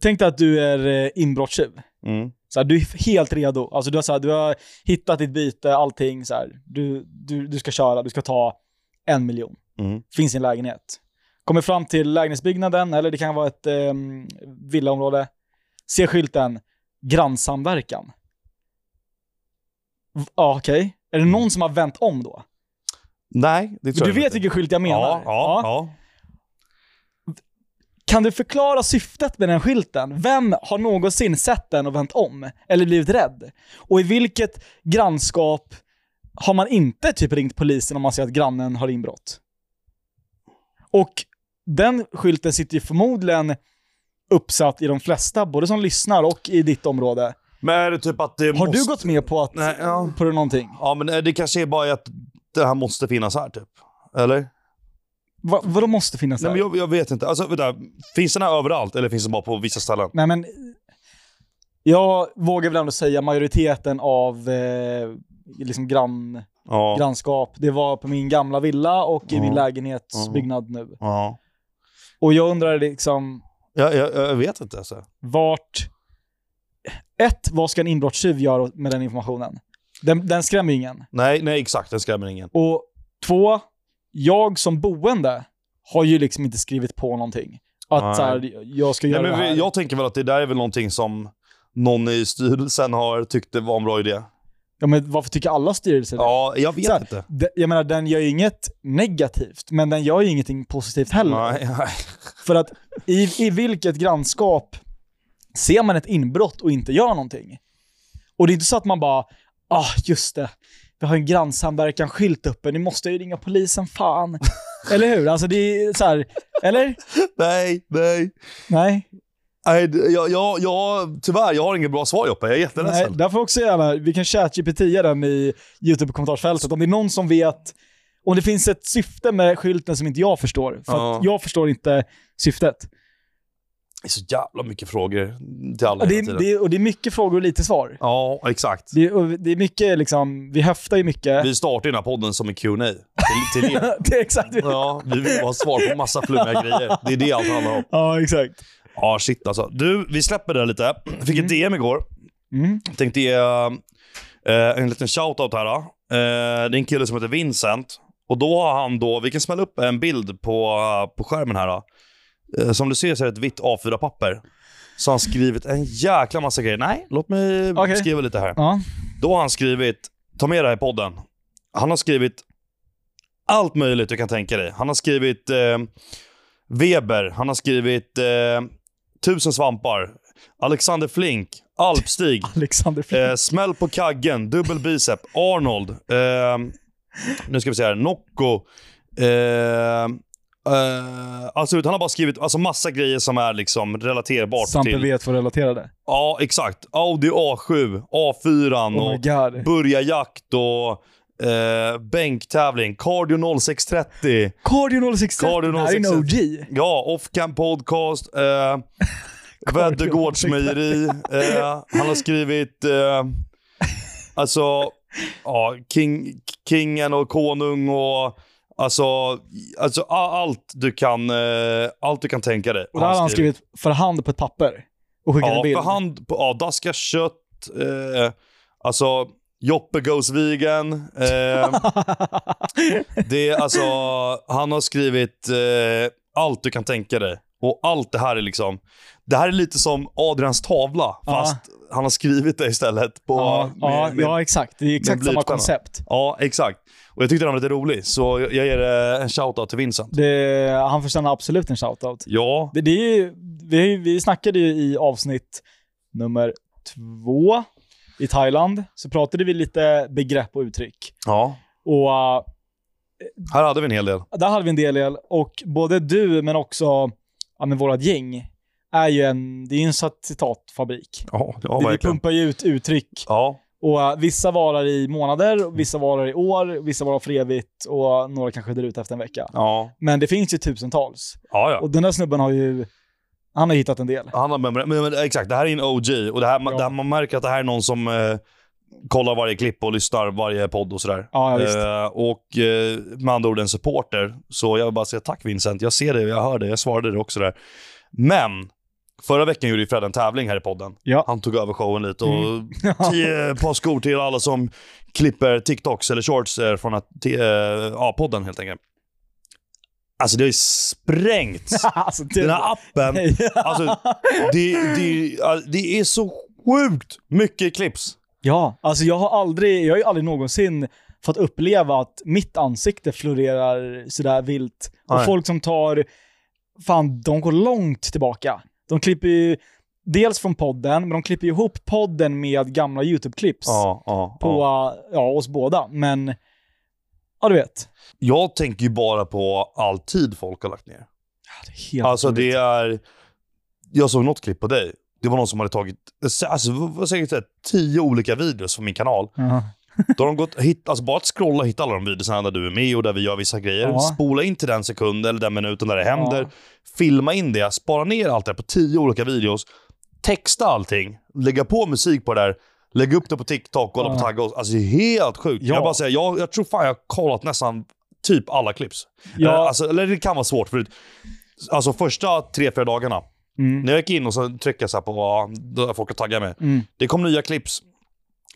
tänk dig att du är eh, inbrottstjuv. Mm. Så här, du är helt redo. Alltså du har, så här, du har hittat ditt byte, allting. Så här. Du, du, du ska köra, du ska ta en miljon. Mm. Finns i en lägenhet. Kommer fram till lägenhetsbyggnaden, eller det kan vara ett eh, villaområde. Ser skylten grannsamverkan. Ja, okej. Är det någon som har vänt om då? Nej, det tror du jag vet inte. vilken skylt jag menar? Ja, ja, ja. Kan du förklara syftet med den skylten? Vem har någonsin sett den och vänt om? Eller blivit rädd? Och i vilket grannskap har man inte typ ringt polisen om man ser att grannen har inbrott? Och den skylten sitter ju förmodligen uppsatt i de flesta, både som lyssnar och i ditt område. Men är det typ att det Har måste... du gått med på att, Nej, ja. på någonting? Ja, men det kanske är bara att det här måste finnas här typ. Eller? Va, vadå måste finnas Nej, här? men jag, jag vet inte. Alltså, vänta, finns den här överallt eller finns den bara på vissa ställen? Nej men, jag vågar väl ändå säga majoriteten av eh, liksom grann, Ja. grannskap, det var på min gamla villa och i Ja. min lägenhetsbyggnad nu. ja. Och jag undrar liksom, Jag, jag, jag vet inte. Alltså. vart... Ett, vad ska en inbrottstjuv göra med den informationen? Den, den skrämmer ingen. Nej, nej, exakt. Den skrämmer ingen. Och två, jag som boende har ju liksom inte skrivit på någonting. Att så här, jag ska göra Nej, men det här. jag tänker väl att det där är väl någonting som någon i styrelsen har tyckt det var en bra idé. Ja, men varför tycker alla styrelser det? Ja, jag vet här, inte. De- Jag menar, den gör ju inget negativt, men den gör ju ingenting positivt heller. Nej, nej. För att i, i vilket grannskap ser man ett inbrott och inte gör någonting? Och det är inte så att man bara, ah just det, vi har en grannsamverkan-skylt uppe, nu måste ju ringa polisen, fan. [LAUGHS] eller hur? Alltså det är så här, eller? nej, nej. Nej. nej jag, jag, jag, tyvärr, jag har inget bra svar Joppe. Jag är Nej, jätteledsen. där får också gärna, vi kan chat-GPT den i YouTube-kommentarsfältet. Om det är någon som vet, om det finns ett syfte med skylten som inte jag förstår. För Ja. att jag förstår inte syftet. Det är så jävla mycket frågor till alla Och det, hela är, tiden. det, är, och det är mycket frågor och lite svar. Ja, exakt. Det, och det är mycket liksom, vi höftar ju mycket. Vi startar ju den här podden som en Q&A till, till er. [LAUGHS] det är exakt det. Ja, vi vill ha svar på massa flummiga [LAUGHS] grejer. Det är det allt handlar om. Ja, exakt. Ja, shit alltså. Du, vi släpper det lite. Jag fick ett DM igår. Mm. Tänkte ge eh, en liten shoutout här. Eh, det är en kille som heter Vincent. Och då har han då, vi kan smälla upp en bild på, på skärmen här. Då. Eh, som du ser så är det ett vitt A4-papper. Så har han skrivit en jäkla massa grejer. Nej, låt mig Okej. skriva lite här. Ja. Då har han skrivit, ta med det här i podden. Han har skrivit allt möjligt du kan tänka dig. Han har skrivit eh, Weber, han har skrivit eh, Tusen svampar, Alexander Flink, Alpstig, [LAUGHS] Alexander Flink. eh, Smäll på kaggen, Dubbel bicep, Arnold, eh, nu ska vi se här, Nocco. Eh, alltså han har bara skrivit alltså, massa grejer som är liksom relaterbart Sampe till... vet vad relaterade. Ja, exakt. Audi A7, A4 Oh och god. börja jakt och eh, bänktävling, cardio 0630, Cardio 060. Cardio Det här är en 060. OG. ja, off-cam podcast, eh, [LAUGHS] Väddegårdsmejeri, eh, han har skrivit, eh, alltså, ja, king, kingen och konung och Alltså, alltså allt du kan, eh, allt du kan tänka dig. Och det här har han skrivit för hand på ett papper. Och skickat en Ja, bild. för hand på ja, daska kött, eh, alltså Joppe goes vegan. Eh, [LAUGHS] det är alltså, han har skrivit eh, allt du kan tänka dig. Och allt det här är liksom, det här är lite som Adrians tavla, Ja. fast han har skrivit det istället. På, ja, ja, med- med- ja, exakt. Det är exakt samma koncept. ja, exakt. Och jag tyckte den var lite rolig, så jag jag ger eh, en shoutout till Vincent. Det, han förtjänar absolut en shoutout. Ja, Det, det är ju, vi, vi snackade ju i avsnitt nummer två i Thailand, så pratade vi lite begrepp och uttryck. ja. Och uh, Här hade vi en hel del. där hade vi en del, del och både du men också ja, men vårat gäng är ju en, det är en cit- citatfabrik. Ja, ja vi verkligen. pumpar ju ut uttryck Ja, och uh, vissa varar i månader, och vissa varar i år, vissa varar för evigt och några kanske drar ut efter en vecka. ja, Men det finns ju tusentals. ja. ja. Och den där snubben har ju, han har hittat en del. Han har, men, men, men, exakt, det här är en OG och det här, Ja. det här, man märker att det här är någon som eh, kollar varje klipp och lyssnar varje podd och sådär. Ja. Eh, och eh, med andra ord en supporter. Så jag vill bara säga tack Vincent, jag ser det, jag hör det, jag svarade det också där. Men, förra veckan gjorde ju Fred en tävling här i podden. Ja. Han tog över showen lite och Mm. [LAUGHS] tio par skor till alla som klipper TikToks eller shorts eh, från att, till, eh, ja, podden helt enkelt. Alltså det har ju sprängts. [LAUGHS] alltså, Den här appen. [LAUGHS] Alltså, det, det, det är så sjukt mycket clips. ja, alltså jag har aldrig, jag har ju aldrig någonsin fått uppleva att mitt ansikte florerar sådär vilt. Och Nej. folk som tar, fan, de går långt tillbaka. De klipper ju dels från podden, men de klipper ihop podden med gamla YouTube-clips Ja, ja, på, ja. ja, oss båda. Men, ja du vet. Jag tänker ju bara på all tid folk har lagt ner. Det Alltså det är... Jag såg något klipp på dig. Det var någon som hade tagit, alltså, jag, tio olika videos från min kanal. Ja. Då har de gått, hit, alltså bara att scrolla och hitta alla de videorna där du är med och där vi gör vissa grejer. Ja. Spola in till den sekunden eller den minuten där det händer. Ja. Filma in det, spara ner allt det på tio olika videos. Texta allting, lägga på musik på det där. Lägga upp det på TikTok och hålla på Ja. tagga oss. Alltså det är helt sjukt. Ja. Jag bara säger, jag, jag tror fan jag har kollat nästan typ alla clips. Ja. Eh, Alltså, eller det kan vara svårt för Alltså första tre, fyra dagarna. Mm. När jag gick in och så tryckte jag så på vad folk har taggat mig. Mm. Det kom nya clips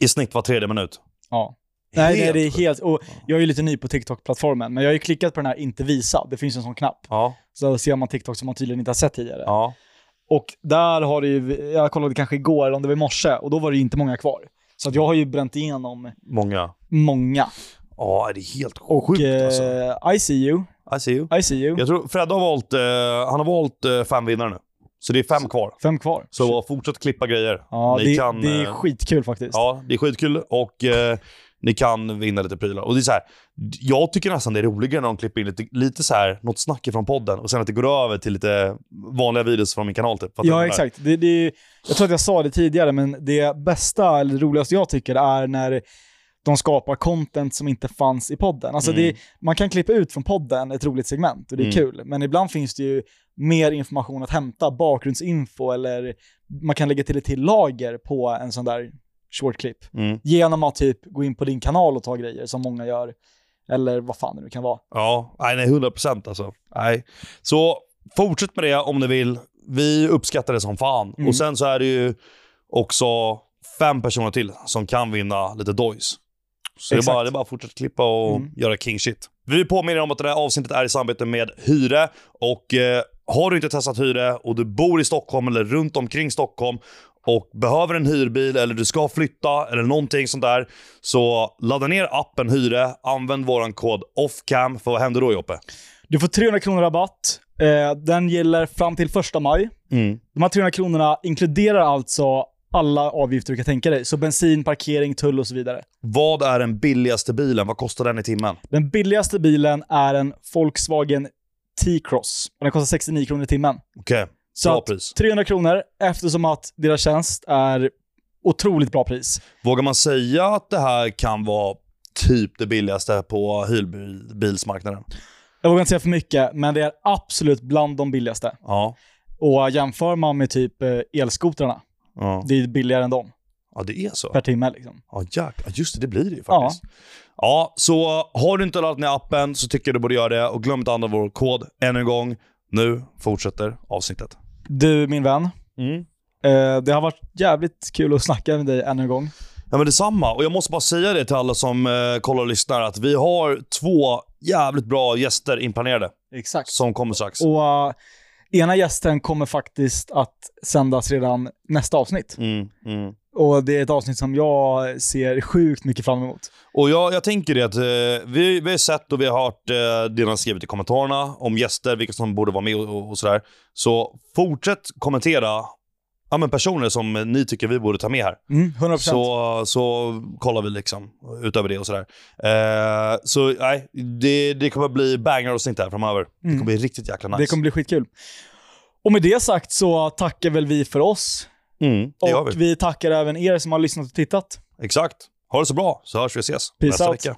i snitt var tredje minut. Ja. Nej, nej, det är helt... Och jag är ju lite ny på TikTok-plattformen, men jag har ju klickat på den här inte visa. Det finns en sån knapp. Ja, Så ser man TikTok som man tydligen inte har sett tidigare. ja. Och där har det ju, jag kollade kanske igår, eller om det var i morse, och då var det ju inte många kvar. Så att jag har ju bränt igenom Många. många. Ja, det är helt Och sjukt eh, alltså. I see you, I see you. I see you. Jag tror Fred har valt, eh, han har valt eh, fem vinnare nu. Så det är fem kvar. Fem kvar. Så fortsätt klippa grejer. ja, ni det, kan, det är eh, skitkul faktiskt. Ja, det är skitkul och eh, ni kan vinna lite prylar. Och det är så här, jag tycker nästan det är roligare när de klipper in lite, lite så här, något snack från podden och sen att det går över till lite vanliga videos från min kanal. Typ, Ja, exakt. Det, det, jag tror att jag sa det tidigare, men det bästa, eller det roligaste jag tycker, är när de skapar content som inte fanns i podden. Alltså Mm. det, man kan klippa ut från podden ett roligt segment och det är Mm. kul, men ibland finns det ju mer information att hämta, bakgrundsinfo eller man kan lägga till ett till lager på en sån där short clip. Mm. Genom att typ gå in på din kanal och ta grejer som många gör. Eller vad fan det nu kan vara. Ja, nej, nej 100 procent alltså. Nej. Så fortsätt med det om ni vill. Vi uppskattar det som fan. Mm. Och sen så är det ju också fem personer till som kan vinna lite dojs. Så det är, bara, det är bara att fortsätta klippa och Mm. göra king shit. Vi påminner om att det här avsnittet är i samarbete med Hyre. Och eh, har du inte testat Hyre och du bor i Stockholm eller runt omkring Stockholm och behöver en hyrbil eller du ska flytta eller någonting sånt där. Så ladda ner appen Hyre, använd våran kod OFFCAM för vad händer då Joppe? Du får 300 kronor rabatt. Eh, den gäller fram till första maj. De här 300 kronorna inkluderar alltså alla avgifter du kan tänka dig. Så bensin, parkering, tull och så vidare. Vad är den billigaste bilen? Vad kostar den i timmen? Den billigaste bilen är en Volkswagen T-Cross. Och den kostar 69 kronor i timmen. Okej, Så bra att pris. 300 kronor eftersom att deras tjänst är otroligt bra pris. Vågar man säga att det här kan vara typ det billigaste på hyrbilsmarknaden? Jag vågar inte säga för mycket, men det är absolut bland de billigaste. Ja. Och jämför man med typ eh, elskotrarna, Ja. det är billigare än dem ja, det är så. per timme liksom. Ja, jäk- ja, just det. Det blir det ju faktiskt. Ja. Så har du inte laddat ner appen så tycker jag du borde göra det. Och glöm inte att använda vår kod än en gång. Nu fortsätter avsnittet. Du min vän, eh, det har varit jävligt kul att snacka med dig ännu en gång. Ja men detsamma. Och jag måste bara säga det till alla som eh, kollar och lyssnar att vi har två jävligt bra gäster inplanerade Exakt. som kommer strax. Och uh, ena gästen kommer faktiskt att sändas redan nästa avsnitt. Mm, mm. Och det är ett avsnitt som jag ser sjukt mycket fram emot. Och jag, jag tänker det att eh, vi, vi har sett och vi har hört eh, det har skrivit i kommentarerna om gäster, vilka som borde vara med och, och, och sådär. Så fortsätt kommentera ja, men personer som ni tycker vi borde ta med här. Mm, 100%. Så, så kollar vi liksom utöver det och sådär. Eh, så nej, det, det kommer bli banger-avsnitt här framöver. Det kommer bli riktigt jäkla nice. Det kommer bli skitkul. Och med det sagt så tackar väl vi för oss. Mm, det Och vi. vi tackar även er som har lyssnat och tittat. Exakt. Ha det så bra, så hörs vi och ses Peace nästa out. vecka.